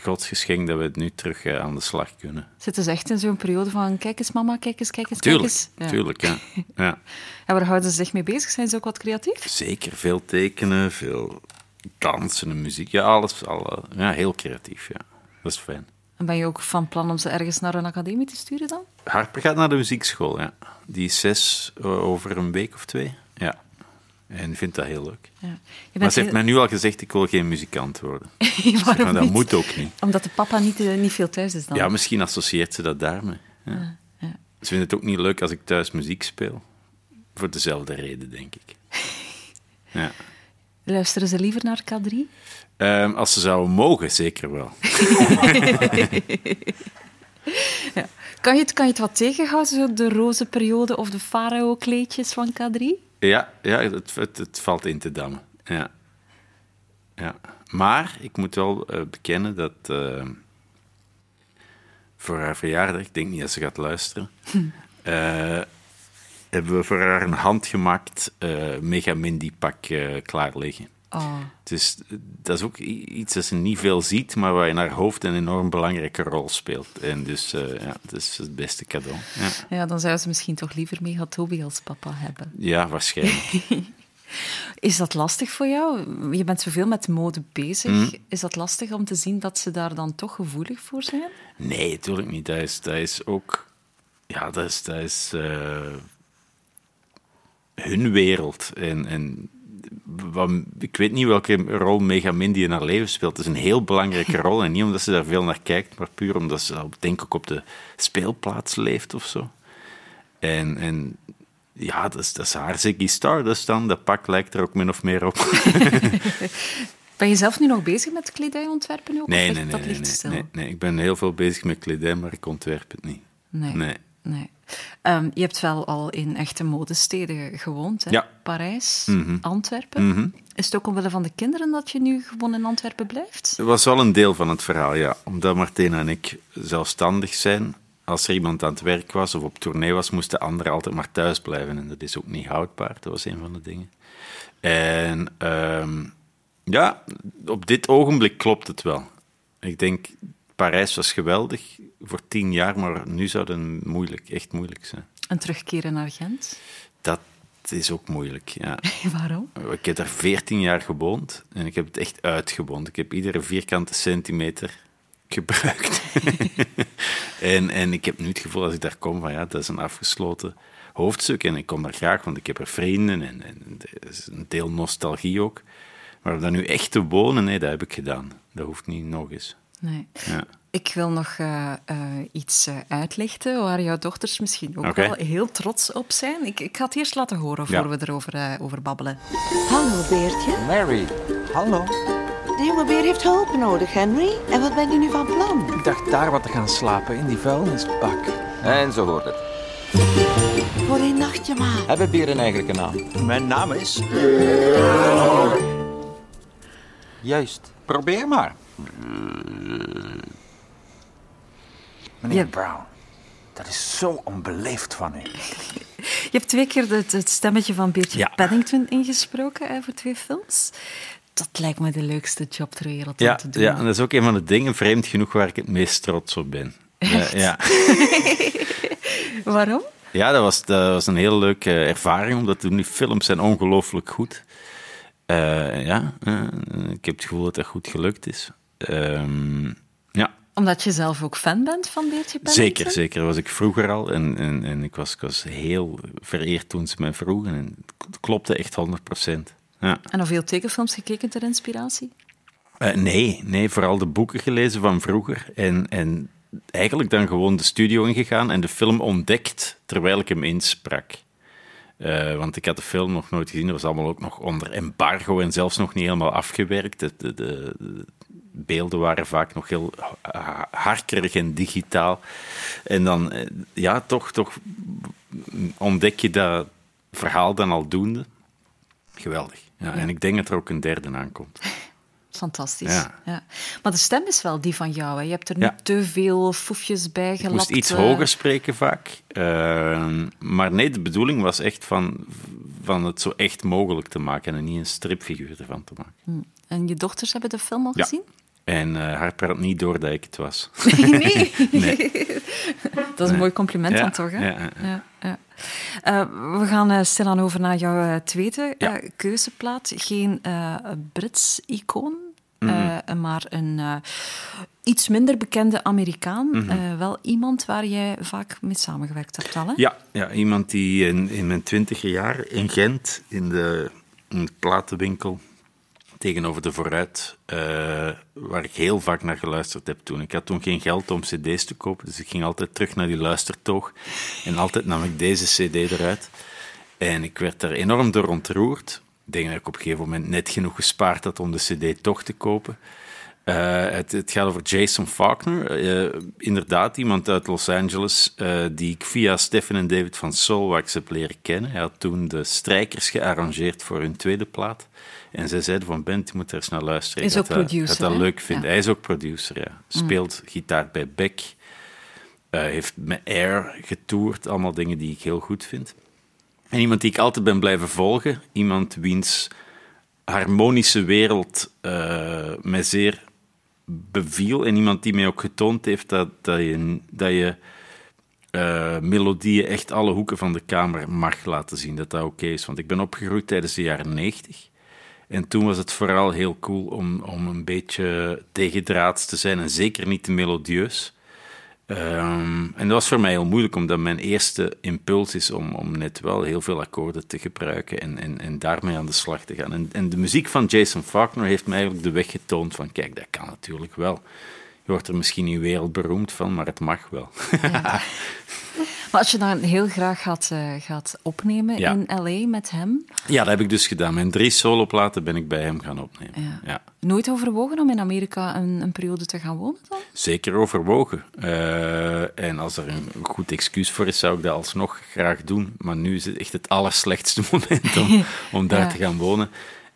godsgeschenk dat we nu terug eh, aan de slag kunnen. Zitten ze echt in zo'n periode van kijk eens mama, kijk eens, kijk eens, Tuurlijk, kijk eens? Ja. tuurlijk, ja. ja. En waar houden ze zich mee bezig? Zijn ze ook wat creatief? Zeker, veel tekenen, veel dansen en muziek. Ja, alles. Alle, ja, heel creatief, ja. Dat is fijn. En ben je ook van plan om ze ergens naar een academie te sturen dan? Harper gaat naar de muziekschool, ja. Die is zes eh, over een week of twee. En vindt dat heel leuk. Ja. Maar ze heeft mij nu al gezegd, ik wil geen muzikant worden. Waarom maar dat niet? moet ook niet. Omdat de papa niet, eh, niet veel thuis is dan? Ja, misschien associeert ze dat daarmee. Ja. Ah, ja. Ze vindt het ook niet leuk als ik thuis muziek speel. Voor dezelfde reden, denk ik. Ja. Luisteren ze liever naar K3? Ehm, als ze zouden mogen, zeker wel. Ja. Kan, je het, kan je het wat tegenhouden, zo de roze periode of de farao-kleedjes van K3? Ja, ja het, het, het valt in te dammen. Ja. Ja. Maar ik moet wel eh, bekennen dat eh, voor haar verjaardag, ik denk niet dat ze gaat luisteren, eh, hebben we voor haar een handgemaakt eh Mega Mindy pak klaar liggen. Oh. Dus dat is ook iets dat ze niet veel ziet, maar waar in haar hoofd een enorm belangrijke rol speelt. En dus, eh, ja, dat is het beste cadeau. Ja, Ja, dan zou ze misschien toch liever Mega Toby als papa hebben. ja waarschijnlijk. Is dat lastig voor jou? Je bent zoveel met mode bezig. Mm. Is dat lastig om te zien dat ze daar dan toch gevoelig voor zijn? Nee, natuurlijk niet. Dat is, dat is ook... Ja, dat is, dat is eh, hun wereld. En, en ik weet niet welke rol Mega Mindy in haar leven speelt. Het is een heel belangrijke rol. En niet omdat ze daar veel naar kijkt, maar puur omdat ze, denk ik, op de speelplaats leeft of zo. En, en ja, dat is, dat is haar Ziggy Stardust dan. Dat pak lijkt er ook min of meer op. Ben je zelf nu nog bezig met kledijontwerpen ook? Nee, nee, ligt nee. dat nee, ligt nee, stil? nee, nee. Ik ben heel veel bezig met kledij, maar ik ontwerp het niet. Nee. Nee. nee. Ehm, je hebt wel al in echte modesteden gewoond, hè? Ja. Parijs, Mhm. Antwerpen. Mhm. Is het ook omwille van de kinderen dat je nu gewoon in Antwerpen blijft? Dat was wel een deel van het verhaal, ja. Omdat Martina en ik zelfstandig zijn. Als er iemand aan het werk was of op tournee was, moest de ander altijd maar thuis blijven. En dat is ook niet houdbaar. Dat was een van de dingen. En ehm, ja, op dit ogenblik klopt het wel. Ik denk, Parijs was geweldig voor tien jaar, maar nu zou het moeilijk, echt moeilijk zijn. En terugkeren naar Gent? Dat is ook moeilijk, ja. Waarom? Ik heb daar 14 jaar gewoond en ik heb het echt uitgewoond. Ik heb iedere vierkante centimeter gebruikt. en, en ik heb nu het gevoel als ik daar kom van ja, dat is een afgesloten hoofdstuk en ik kom daar graag, want ik heb er vrienden en, en er is een deel nostalgie ook. Maar om daar nu echt te wonen, nee, dat heb ik gedaan. Dat hoeft niet nog eens. Nee. Ja. Ik wil nog eh, eh, iets eh, uitlichten waar jouw dochters misschien ook wel heel trots op zijn. Ik, ik ga het eerst laten horen voor Ja. we erover over babbelen. Hallo Beertje. Mary, hallo. De jonge beer heeft hulp nodig, Henry. En wat ben je nu van plan? Ik dacht daar wat te gaan slapen, in die vuilnisbak. En zo hoort het. Voor een nachtje maar. Hebben beren eigenlijk een naam? Mijn naam is... Juist. Probeer maar. Meneer Ja. Brown, dat is zo onbeleefd van u. Je hebt twee keer het, het stemmetje van Beertje Ja. Paddington ingesproken hè, voor twee films. Dat lijkt me de leukste job ter wereld Ja, om te doen. ja, en dat is ook een van de dingen, vreemd genoeg, waar ik het meest trots op ben. Ja, ja. Waarom? Ja, dat was, dat was een heel leuke ervaring, omdat die films zijn ongelooflijk goed. Eh, ja, eh, ik heb het gevoel dat dat goed gelukt is. Ehm, ja, Omdat je zelf ook fan bent van Beertje Pennington? Zeker, zeker. Was ik vroeger al. En, en, en ik, was, ik was heel vereerd toen ze mij vroegen. En het klopte echt 100%. Ja. En hoeveel tekenfilms gekeken ter inspiratie? Eh, nee, nee, vooral de boeken gelezen van vroeger. En, en eigenlijk dan gewoon de studio ingegaan en de film ontdekt terwijl ik hem insprak. Eh, want ik had de film nog nooit gezien. Dat was allemaal ook nog onder embargo en zelfs nog niet helemaal afgewerkt. De, de beelden waren vaak nog heel ha- harkerig en digitaal. En dan, eh, ja, toch, toch ontdek je dat verhaal dan aldoende. Geweldig. Ja, En ik denk dat er ook een derde aankomt. Fantastisch. Ja. Ja. Maar de stem is wel die van jou. Hè? Je hebt er Ja. niet te veel foefjes bij Ik gelapt. moest iets eh. hoger spreken vaak. Eh, maar nee, de bedoeling was echt van, van het zo echt mogelijk te maken en niet een stripfiguur ervan te maken. Hm. En je dochters hebben de film al Ja. gezien? En eh Harper had niet door dat ik het was. nee. Nee. Dat is een mooi compliment Ja, dan toch, hè? ja, ja. Eh, we gaan eh, stilaan over naar jouw tweede Ja. keuzeplaat. Geen Brits icoon, Mhm. maar een iets minder bekende Amerikaan. Mhm. Wel iemand waar jij vaak mee samengewerkt hebt al, hè? Ja, ja iemand die in, in mijn twintiger jaar in Gent, in de, in de platenwinkel tegenover de Vooruit, eh, waar ik heel vaak naar geluisterd heb toen. Ik had toen geen geld om cd's te kopen, dus ik ging altijd terug naar die luistertoog. En altijd nam ik deze cd eruit. En ik werd daar enorm door ontroerd. Ik denk dat ik op een gegeven moment net genoeg gespaard had om de cd toch te kopen. Eh, het, het gaat over Jason Faulkner. Eh, inderdaad, iemand uit Los Angeles eh, die ik via Stefan en David van Soulwax heb leren kennen. Hij had toen de strijkers gearrangeerd voor hun tweede plaat. En zij zeiden van, Bent, je moet er eens naar luisteren. Is ook dat- producer, had dat hè? leuk vinden. Ja. Hij is ook producer, ja. Speelt gitaar bij Beck. Heeft met Air getoerd. Allemaal dingen die ik heel goed vind. En iemand die ik altijd ben blijven volgen. Iemand wiens harmonische wereld mij zeer beviel. En iemand die mij ook getoond heeft dat, dat je, dat je eh, melodieën echt alle hoeken van de kamer mag laten zien. Dat dat oké is. Want ik ben opgegroeid tijdens de jaren 90. En toen was het vooral heel cool om, om een beetje tegendraads te zijn. En zeker niet te melodieus. Ehm, en dat was voor mij heel moeilijk, omdat mijn eerste impuls is om, om net wel heel veel akkoorden te gebruiken en, en, en daarmee aan de slag te gaan. En, en de muziek van Jason Faulkner heeft mij eigenlijk de weg getoond van, kijk, dat kan natuurlijk wel. Je wordt er misschien niet wereldberoemd van, maar het mag wel. Maar als je dan heel graag gaat, eh, gaat opnemen Ja. in L.A. met hem, ja, dat heb ik dus gedaan. Mijn drie soloplaten ben ik bij hem gaan opnemen. Ja. Ja. nooit overwogen om in Amerika een, een periode te gaan wonen dan? Zeker overwogen. Eh, en als er een goed excuus voor is, zou ik dat alsnog graag doen. Maar nu is het echt het allerslechtste moment om, om daar Ja. te gaan wonen.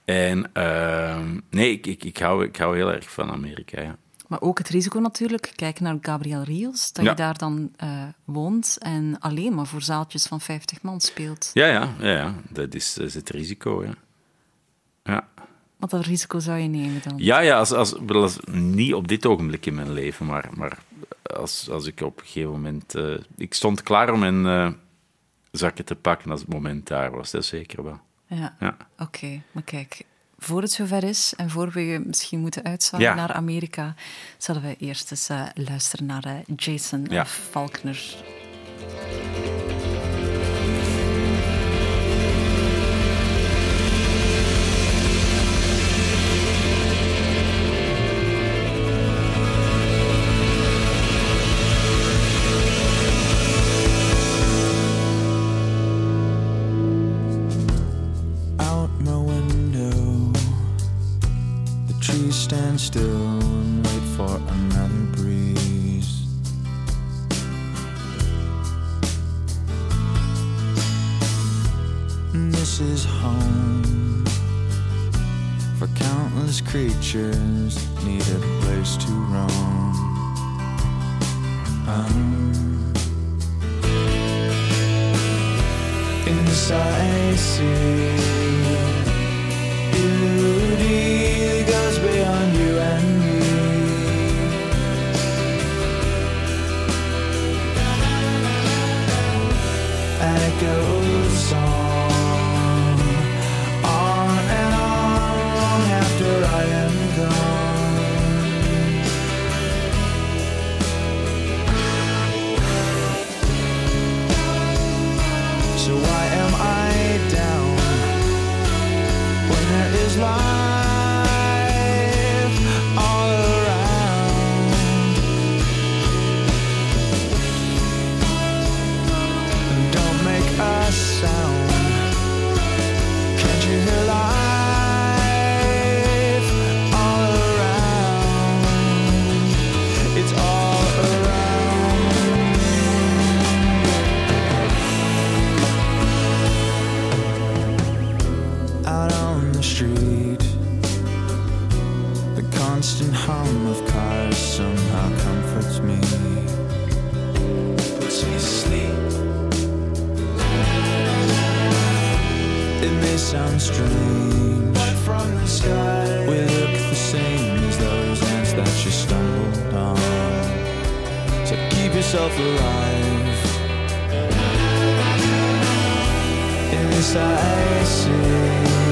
En ehm, nee, ik, ik, ik, hou, ik hou heel erg van Amerika. Ja. Maar ook het risico natuurlijk, kijk naar Gabriel Rios, dat Ja. je daar dan eh, woont en alleen maar voor zaaltjes van 50 man speelt. Ja, ja, ja, ja. Dat, is, dat is het risico. Ja, ja. Wat dat risico zou je nemen dan? ja, ja als, als, niet op dit ogenblik in mijn leven, maar, maar als, als ik op een gegeven moment... eh, ik stond klaar om mijn eh, zakken te pakken als het moment daar was, dat zeker wel. Ja, Ja. oké. Maar kijk, voor het zover is en voor we je misschien moeten uitzwaaien Ja. naar Amerika, zullen we eerst eens eh, luisteren naar eh, Jason Ja. Faulkner. Still and wait for another breeze. This is home for countless creatures need a place to roam. Um, inside I see beauty goes beyond you and me. It street. The constant hum of cars somehow comforts me. Puts me to sleep. It may sound strange, but from the sky we look the same as those ants that you stumbled on. So keep yourself alive. In this I see.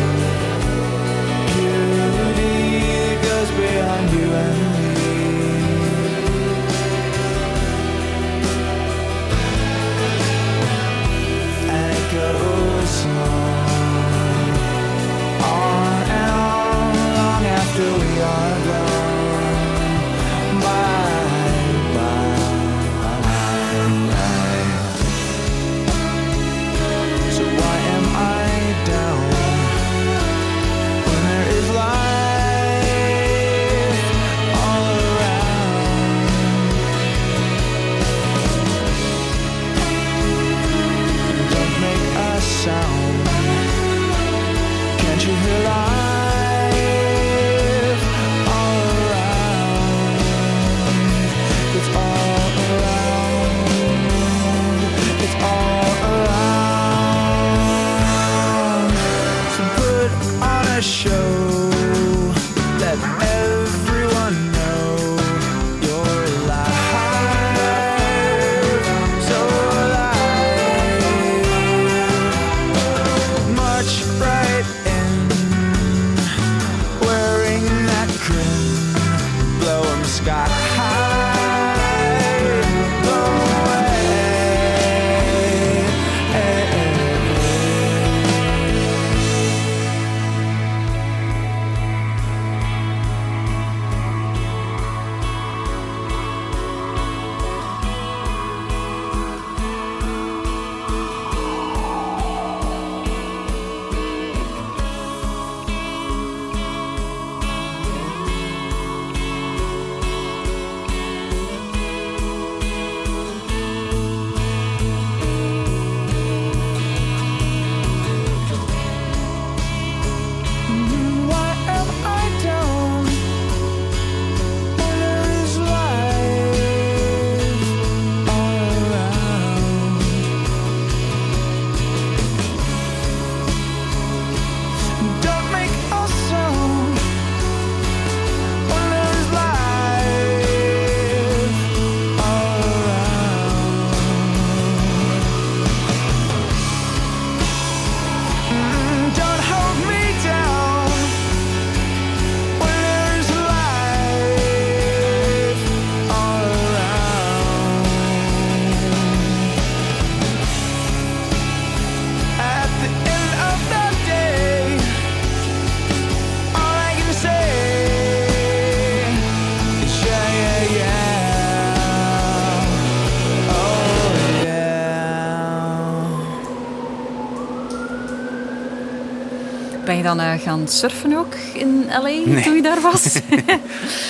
Dan eh, gaan surfen ook in L.A. Nee. toen je daar was?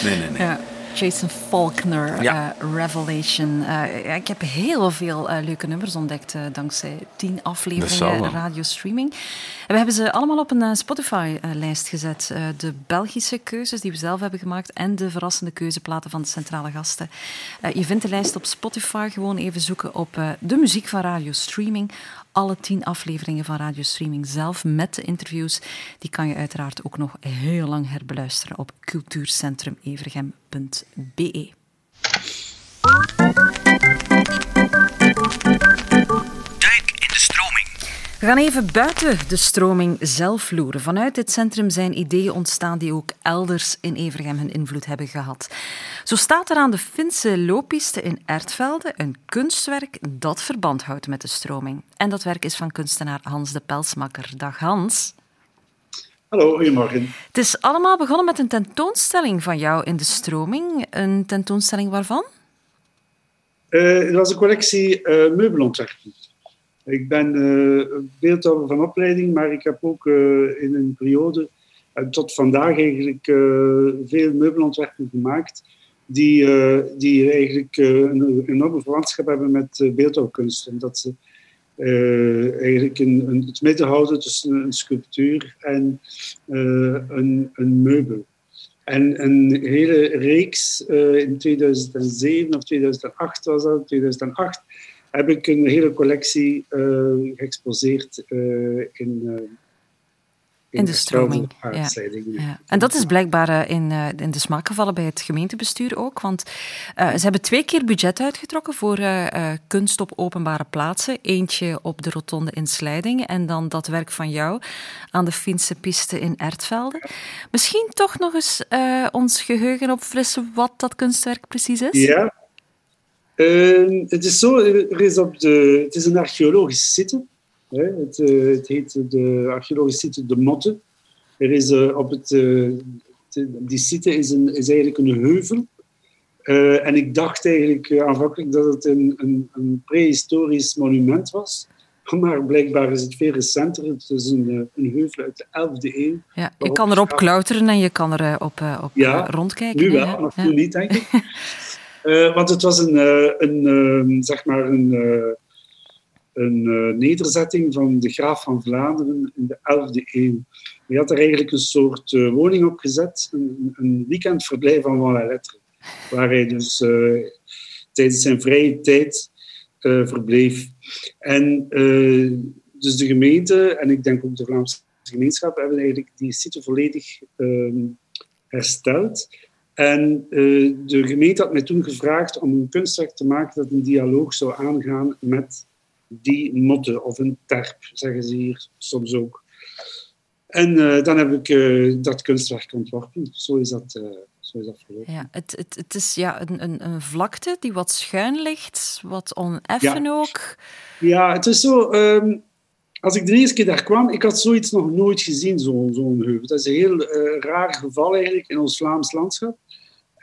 Nee, nee, nee. Ja. Jason Faulkner, Ja. eh, Revelation. Eh, ik heb heel veel leuke nummers ontdekt dankzij tien afleveringen radiostreaming. En we hebben ze allemaal op een Spotify-lijst gezet. De Belgische keuzes die we zelf hebben gemaakt en de verrassende keuzeplaten van de centrale gasten. Je vindt de lijst op Spotify. Gewoon even zoeken op de muziek van radiostreaming. Alle tien afleveringen van radiostreaming zelf met de interviews. Die kan je uiteraard ook nog heel lang herbeluisteren op cultuurcentrumevergem.be. We gaan even buiten de stroming zelf loeren. Vanuit dit centrum zijn ideeën ontstaan die ook elders in Evergem hun invloed hebben gehad. Zo staat er aan de Finse looppiste in Ertvelde een kunstwerk dat verband houdt met de stroming. En dat werk is van kunstenaar Hans de Pelsmakker. Dag Hans. Hallo, goedemorgen. Het is allemaal begonnen met een tentoonstelling van jou in de stroming. Een tentoonstelling waarvan? Eh, het was een collectie eh meubelontwerpen. Ik ben eh beeldhouwer van opleiding, maar ik heb ook eh, in een periode, eh, tot vandaag eigenlijk, veel meubelontwerpen gemaakt die, die eigenlijk een enorme verwantschap hebben met beeldhouwkunst. En dat ze eigenlijk een, het midden houden tussen een sculptuur en een, een meubel. En een hele reeks in 2007 of 2008 was dat, 2008, heb ik een hele collectie eh, geëxposeerd eh, in, In de het stroming. veld en Ja. En dat is blijkbaar eh, in, eh, in de smaak gevallen bij het gemeentebestuur ook. Want eh, ze hebben twee keer budget uitgetrokken voor eh, eh, kunst op openbare plaatsen. Eentje op de rotonde in Slijding en dan dat werk van jou aan de Finse piste in Ertvelde. Misschien toch nog eens eh, ons geheugen opfrissen wat dat kunstwerk precies is? Ja. Ehm, het is zo, er is op de, het is een archeologische site. Hè. Het, eh, het heet de archeologische site De Motte. Er is eh, op het, eh, die site is, een, is eigenlijk een heuvel. En ik dacht eigenlijk aanvankelijk dat het een, een, een prehistorisch monument was. Maar blijkbaar is het veel recenter. Het is een, een heuvel uit de 11e eeuw. Ja, je kan erop klauteren en je kan er eh, op, op Ja, rondkijken. Nu wel, maar Ja. toen niet, denk ik. Eh, want het was een, eh, een, ehm, zeg maar een, eh, een nederzetting van de graaf van Vlaanderen in de 11e eeuw. Die had er eigenlijk een soort woning op gezet, een, een weekendverblijf van Van la waar hij dus tijdens zijn vrije tijd verbleef. En dus de gemeente, en ik denk ook de Vlaamse gemeenschap, hebben eigenlijk die site volledig ehm, hersteld. En eh, de gemeente had mij toen gevraagd om een kunstwerk te maken dat een dialoog zou aangaan met die motte, of een terp, zeggen ze hier soms ook. En eh, dan heb ik eh, dat kunstwerk ontworpen. Zo is dat, zo is dat verlopen. Ja, het, het, het is ja, een, een, een vlakte die wat schuin ligt, wat oneffen Ja. ook. Ja, het is zo. ehm, als ik de eerste keer daar kwam, ik had zoiets nog nooit gezien, zo'n zo'n heuvel. Dat is een heel raar geval eigenlijk in ons Vlaams landschap.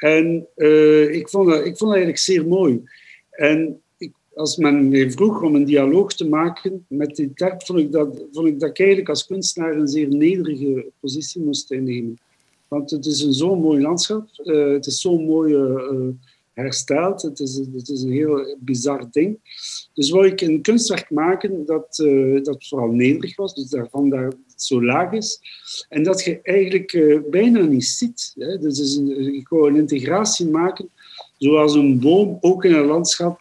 En eh, ik, vond dat, ik vond dat eigenlijk zeer mooi. En ik, als men mij vroeg om een dialoog te maken met die terp, vond ik, dat, vond ik dat ik eigenlijk als kunstenaar een zeer nederige positie moest innemen. Want het is een zo'n mooi landschap. eh, het is zo mooi eh, hersteld. Het is, het is een heel bizar ding. Dus wou ik een kunstwerk maken dat, dat vooral nederig was, dus daarvan het zo laag is. En dat je eigenlijk eh, bijna niet ziet. Hè. Dus is een, ik wou een integratie maken, zoals een boom ook in een landschap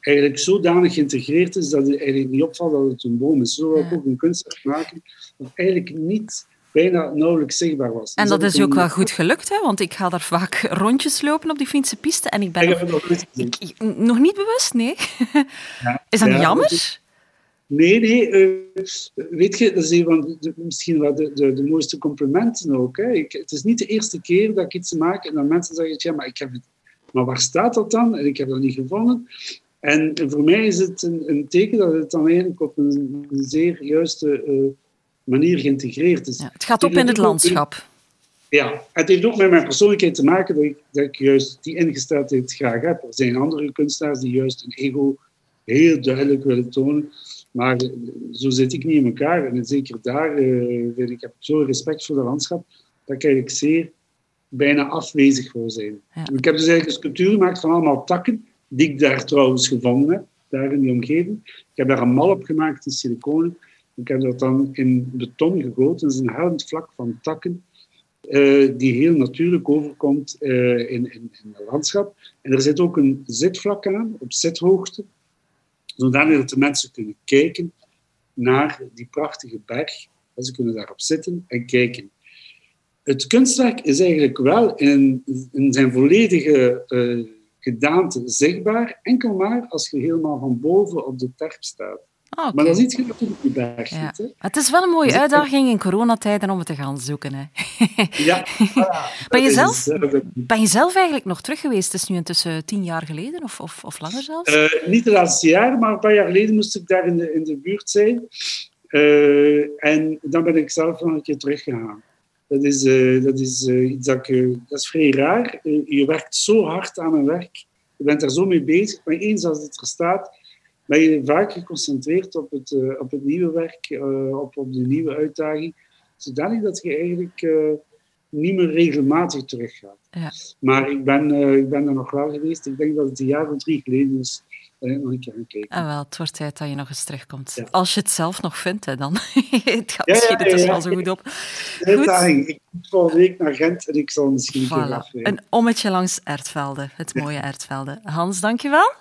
eigenlijk zodanig geïntegreerd is dat het eigenlijk niet opvalt dat het een boom is. Zo wou ik ook een kunstwerk maken dat eigenlijk niet bijna nauwelijks zichtbaar was. En Dus dat is ook een- wel goed gelukt, hè? want ik ga daar vaak rondjes lopen op die Finse piste en ik ben nog, niet bewust, nee. Ja. Is dat niet jammer? Nee, nee. eh, weet je, dat is een van de, misschien wel de, de, de mooiste complimenten ook. Hè. Ik, het is niet de eerste keer dat ik iets maak en dan mensen zeggen, ja, maar ik heb het... Maar waar staat dat dan? En ik heb dat niet gevonden. En voor mij is het een, een teken dat het dan eigenlijk op een, een zeer juiste eh, manier geïntegreerd is. Het gaat op in het landschap. Ja, het heeft ook met mijn persoonlijkheid te maken dat ik, dat ik juist die ingesteldheid graag heb. Er zijn andere kunstenaars die juist een ego heel duidelijk willen tonen. Maar zo zit ik niet in elkaar. En zeker daar vind ik, heb ik zo respect voor het landschap dat ik eigenlijk zeer bijna afwezig wil zijn. Ik heb dus eigenlijk een sculptuur gemaakt van allemaal takken, die ik daar trouwens gevonden heb, daar in die omgeving. Ik heb daar een mal op gemaakt in siliconen. Ik heb dat dan in beton gegoten. Dat is een hellend vlak van takken eh, die heel natuurlijk overkomt eh, in, in, in het landschap. En er zit ook een zitvlak aan, op zithoogte, zodanig dat de mensen kunnen kijken naar die prachtige berg. Ze kunnen daarop zitten en kijken. Het kunstwerk is eigenlijk wel in, in zijn volledige eh, gedaante zichtbaar, enkel maar als je helemaal van boven op de terp staat. Ah. Maar dan ziet je natuurlijk die berg Ja. Hè? Het is wel een mooie Dus uitdaging in coronatijden om het te gaan zoeken. Hè. Ja, Ben je, dat is zelf, ben je zelf eigenlijk nog terug geweest? Het is nu intussen tien jaar geleden of, of, of langer zelfs? Eh, niet de laatste jaren, maar een paar jaar geleden moest ik daar in de, in de buurt zijn. Eh, en dan ben ik zelf nog een keer teruggegaan. Dat is, eh, dat is iets dat, ik, dat is vrij raar. Je werkt zo hard aan een werk. Je bent er zo mee bezig. Maar eens als het er staat, ben je vaak geconcentreerd op het, eh, op het nieuwe werk, eh, op, op de nieuwe uitdaging. Zodanig dat je eigenlijk eh, niet meer regelmatig teruggaat. Ja. Maar ik ben, ik ben er nog wel geweest. Ik denk dat het een jaar of drie geleden is. Nog een keer. En wel, het wordt tijd dat je nog eens terugkomt. Als je het zelf nog vindt, hè, dan. het gaat Ja, misschien het ja. wel zo goed op. Uitdaging. Ik moet volgende week naar Gent en ik zal misschien een keer Voilà. afwijken. Een ommetje langs Ertvelde, het mooie Ertvelde. Hans, dankjewel.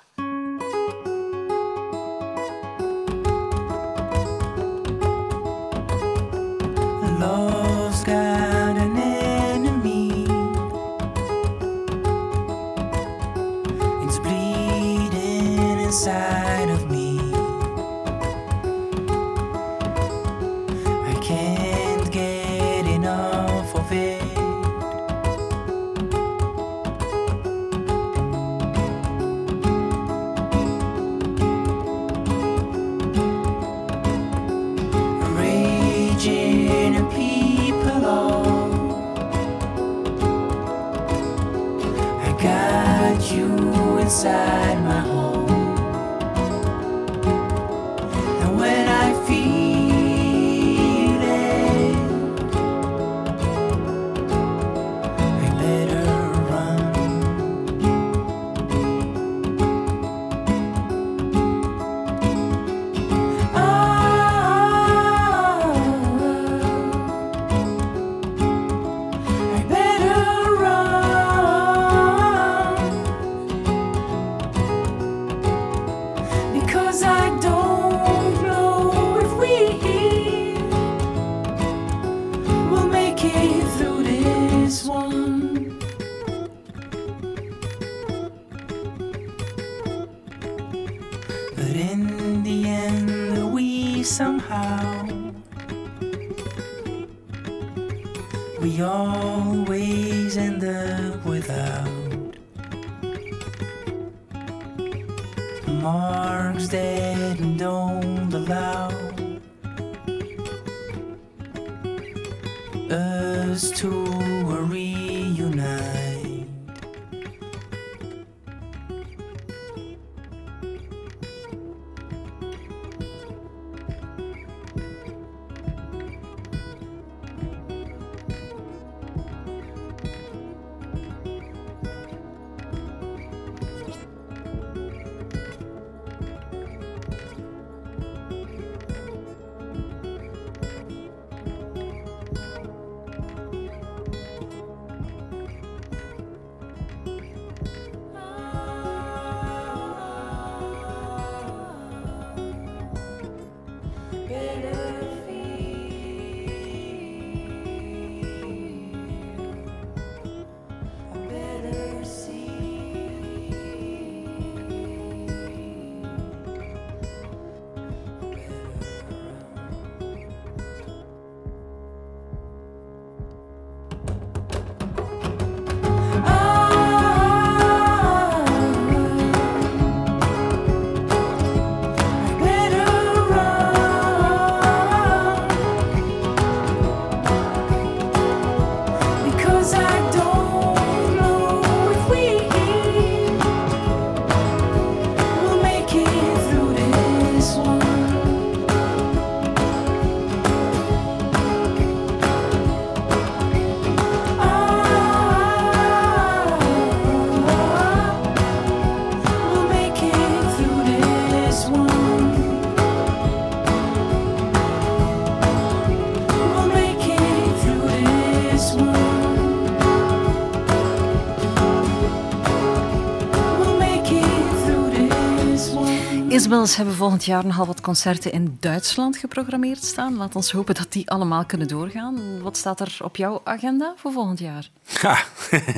One. Isabels hebben volgend jaar nogal wat concerten in Duitsland geprogrammeerd staan. Laat ons hopen dat die allemaal kunnen doorgaan. Wat staat er op jouw agenda voor volgend jaar? Ha.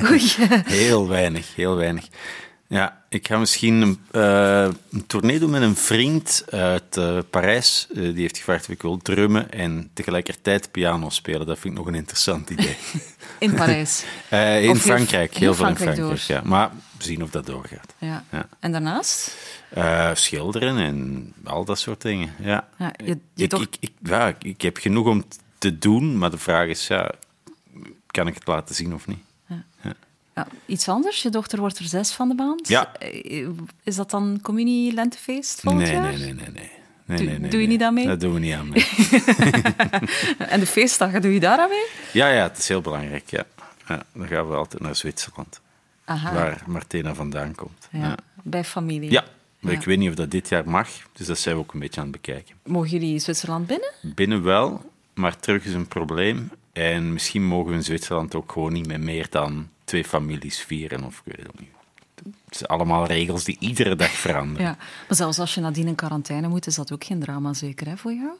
heel weinig, heel weinig. Ja, ik ga misschien een, eh, een tournee doen met een vriend uit eh, Parijs. Eh, die heeft gevraagd of ik wil drummen en tegelijkertijd piano spelen. Dat vind ik nog een interessant idee. In Parijs? In Of Frankrijk, heel, veel in Frankrijk Frankrijk. door. Ja. Maar we zien of dat doorgaat. Ja. Ja. En daarnaast? Eh, schilderen en al dat soort dingen. Ja. Ja, je, je ik, toch... ik, ik, ja, ik- ik heb genoeg om te doen, maar de vraag is, ja, kan ik het laten zien of niet? Ja, iets anders? Je dochter wordt er zes van de band. Ja. Eh, Is dat dan communie-lentefeest volgend Nee, jaar? nee, nee, nee, nee. nee, Doe- nee, nee, doe je niet aan mee? Dat doen we niet aan mee. En de feestdagen, doe je daar aan mee? ja, ja, het is heel belangrijk, ja. ja. Dan gaan we altijd naar Zwitserland, Aha. waar Martina vandaan komt. Ja, Ja, Bij familie. ja. Maar Ja. ik weet niet of dat dit jaar mag, dus dat zijn we ook een beetje aan het bekijken. Mogen jullie Zwitserland binnen? Binnen wel, maar terug is een probleem. En misschien mogen we in Zwitserland ook gewoon niet met meer dan twee families vieren, of ik weet het niet. Het zijn allemaal regels die iedere dag veranderen. Ja. Maar zelfs als je nadien in quarantaine moet, is dat ook geen drama zeker hè, voor jou?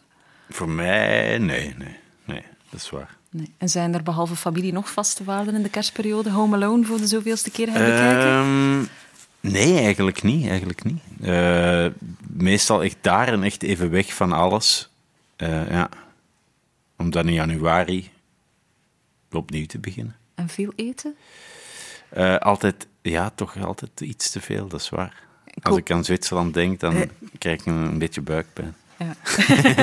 Voor mij, nee, nee, nee, dat is waar. Nee. En zijn er behalve familie nog vaste waarden in de kerstperiode? Home Alone voor de zoveelste keer herbekijken? Ehm, nee, eigenlijk niet. Eigenlijk niet. Eh, meestal echt daar en echt even weg van alles. Eh, ja. Om dan in januari opnieuw te beginnen. En veel eten? Eh, altijd, ja, toch altijd iets te veel, dat is waar. Als hoop- ik aan Zwitserland denk, dan krijg ik een, een beetje buikpijn. Ja.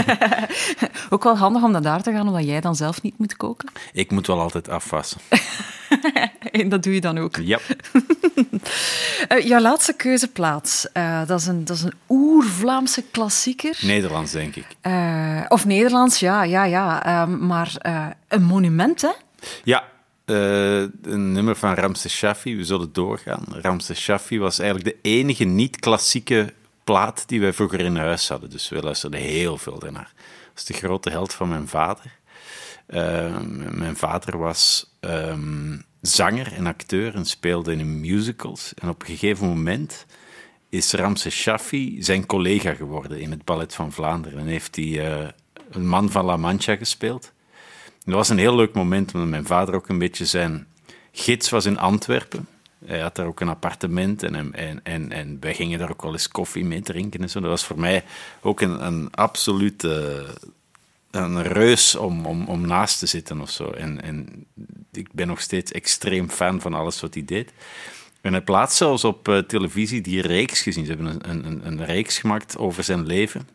Ook wel handig om naar daar te gaan, omdat jij dan zelf niet moet koken. Ik moet wel altijd afwassen. En dat doe je dan ook. Ja. Eh, jouw laatste keuzeplaats, eh, dat is een, dat is een oer-Vlaamse klassieker. Nederlands, denk ik. Eh, of Nederlands, ja, ja, ja. Ehm, maar een monument, hè? Ja, een nummer van Ramses Shaffi, we zullen doorgaan. Ramses Shaffi was eigenlijk de enige niet-klassieke plaat die wij vroeger in huis hadden. Dus we luisterden heel veel daarnaar. Dat is de grote held van mijn vader. Eh, mijn vader was ehm, zanger en acteur en speelde in musicals. En op een gegeven moment is Ramses Shaffi zijn collega geworden in het Ballet van Vlaanderen. En heeft hij eh, een man van La Mancha gespeeld. Dat was een heel leuk moment, omdat mijn vader ook een beetje zijn gids was in Antwerpen. Hij had daar ook een appartement en, en, en, en wij gingen daar ook wel eens koffie mee drinken en zo. Dat was voor mij ook een, een absolute een reus om, om, om naast te zitten of zo. En, en ik ben nog steeds extreem fan van alles wat hij deed. En hij plaatst zelfs op eh, televisie die reeks gezien. Ze hebben een, een, een reeks gemaakt over zijn leven.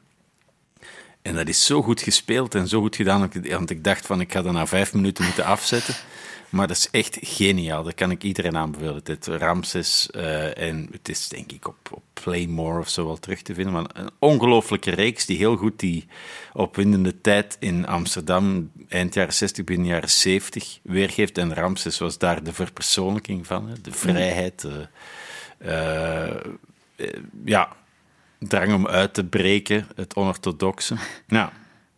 En dat is zo goed gespeeld en zo goed gedaan, want ik dacht van ik ga dat na vijf minuten moeten afzetten. Maar dat is echt geniaal. Dat kan ik iedereen aanbevelen. Dit Ramses. eh, en het is denk ik op, op Playmore of zo wel terug te vinden. Maar een ongelooflijke reeks die heel goed die opwindende tijd in Amsterdam, eind jaren 60, begin jaren 70, weergeeft. En Ramses was daar de verpersoonlijking van. Hè. De vrijheid. de, eh, eh, ja, drang om uit te breken, het onorthodoxe. Nou,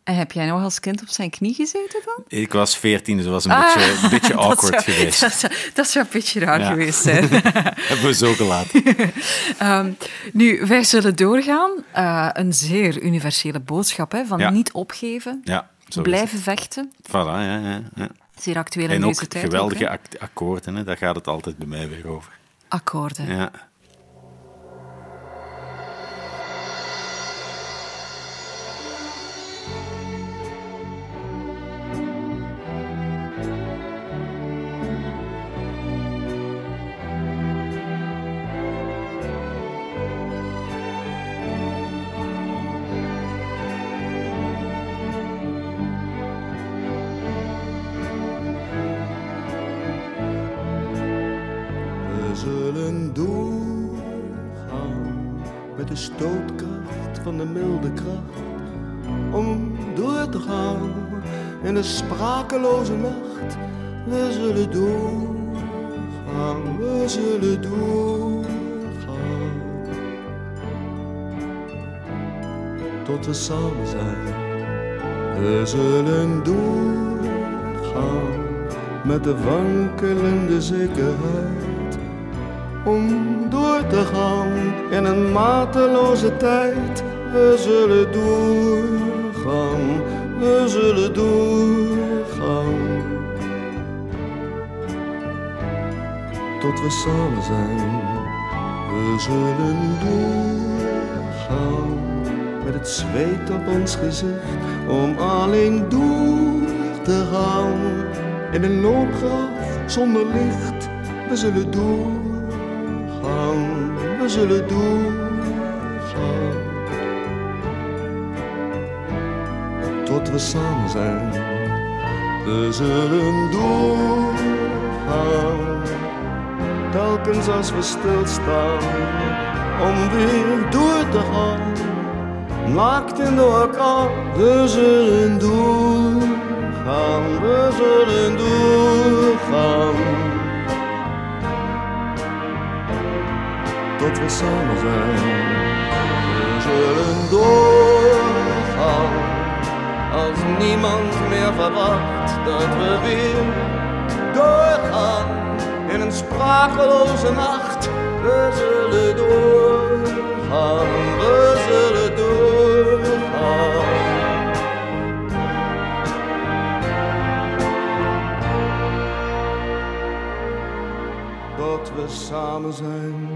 En heb jij nog als kind op zijn knie gezeten dan? ik was veertien, dus dat was een Ah, beetje, een beetje dat awkward zou- geweest. Dat zou, dat zou een beetje raar Ja. geweest zijn. Hebben we zo gelaten. Ehm, nu, wij zullen doorgaan. Eh, een zeer universele boodschap, hè, van Ja. niet opgeven, Ja, blijven vechten. Voilà, ja, ja, ja. Zeer actueel in En deze tijd. geweldige ook, hè. act- akkoorden, hè. daar gaat het altijd bij mij weer over. Akkoorden. Ja. We samen zijn. We zullen doorgaan met de wankelende zekerheid om door te gaan in een mateloze tijd. We zullen doorgaan, we zullen doorgaan. Tot we samen zijn, we zullen doorgaan. Het zweet op ons gezicht, om alleen door te gaan. In een loopgraaf zonder licht, we zullen doorgaan, we zullen doorgaan. Tot we samen zijn, we zullen doorgaan. Telkens als we stilstaan, om weer door te gaan. Naakt in de orkaan, we zullen doorgaan, we zullen doorgaan. Tot we samen zijn, we zullen doorgaan. Als niemand meer verwacht dat we weer doorgaan. In een sprakeloze nacht, we zullen doorgaan, we zullen doorgaan. Dat we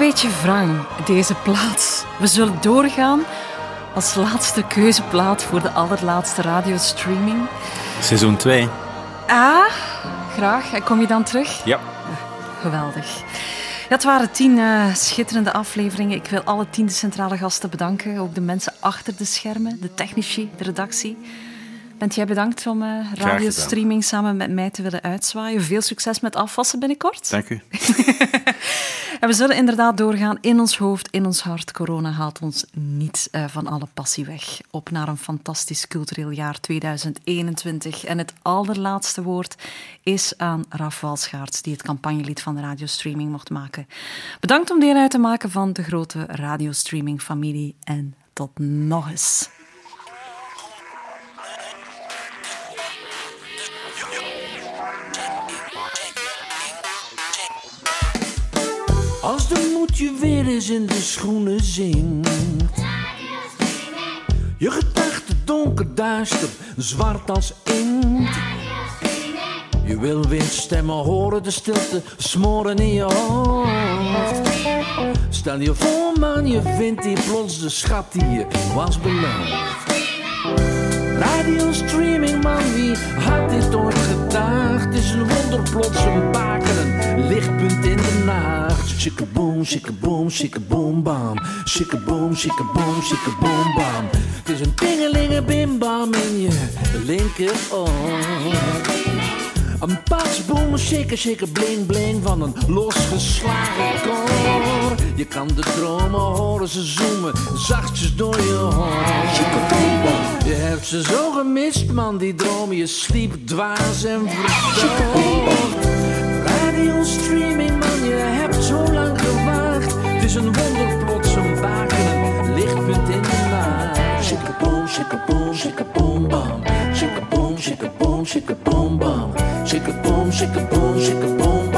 beetje wrang, deze plaats. We zullen doorgaan als laatste keuzeplaat voor de allerlaatste radiostreaming. Seizoen 2. Ah, graag. En kom je dan terug? Ja. Geweldig. Dat waren tien eh, schitterende afleveringen. Ik wil alle tien de centrale gasten bedanken. Ook de mensen achter de schermen, de technici, de redactie. Bent jij bedankt om uh, gedaan. radiostreaming samen met mij te willen uitzwaaien. Veel succes met afwassen binnenkort. Dank u. En we zullen inderdaad doorgaan in ons hoofd, in ons hart. Corona haalt ons niet eh, van alle passie weg. Op naar een fantastisch cultureel jaar 2021. En het allerlaatste woord is aan Raf Walschaerts, die het campagnelied van de radiostreaming mocht maken. Bedankt om deel uit te maken van de grote radiostreaming-familie. En tot nog eens. Als de moed je weer eens in de schoenen zingt. Je gedachten donker duister, zwart als inkt. Je wil weer stemmen horen, de stilte smoren in je hoofd. Stel je voor man, je vindt hier plots de schat die je was beloofd. Radio streaming man, wie had dit ooit gedacht? Is een wonder, plots een baken, een lichtpunt in de nacht. Shikkaboom, shikkaboom, shikkaboom, bam. Shikkaboom, shikkaboom, shikkaboom, bam. Het is een tingelinge bim bam in je linkeroor. Een patsboom, shaker, shaker, bling, bling van een losgeslagen koor. Je kan de dromen horen, ze zoomen zachtjes door je hoofd. Je hebt ze zo gemist, man, die dromen. Je sliep dwaas en verdoofd. Radio streaming, is een wonder, plots een baken, lichtpunt in de nacht. Shikkaboom, shikkaboom, shikkaboom, bam. Shikkaboom, shikkaboom, shikkaboom, bam. Shikkaboom, shikkaboom, shikkaboom,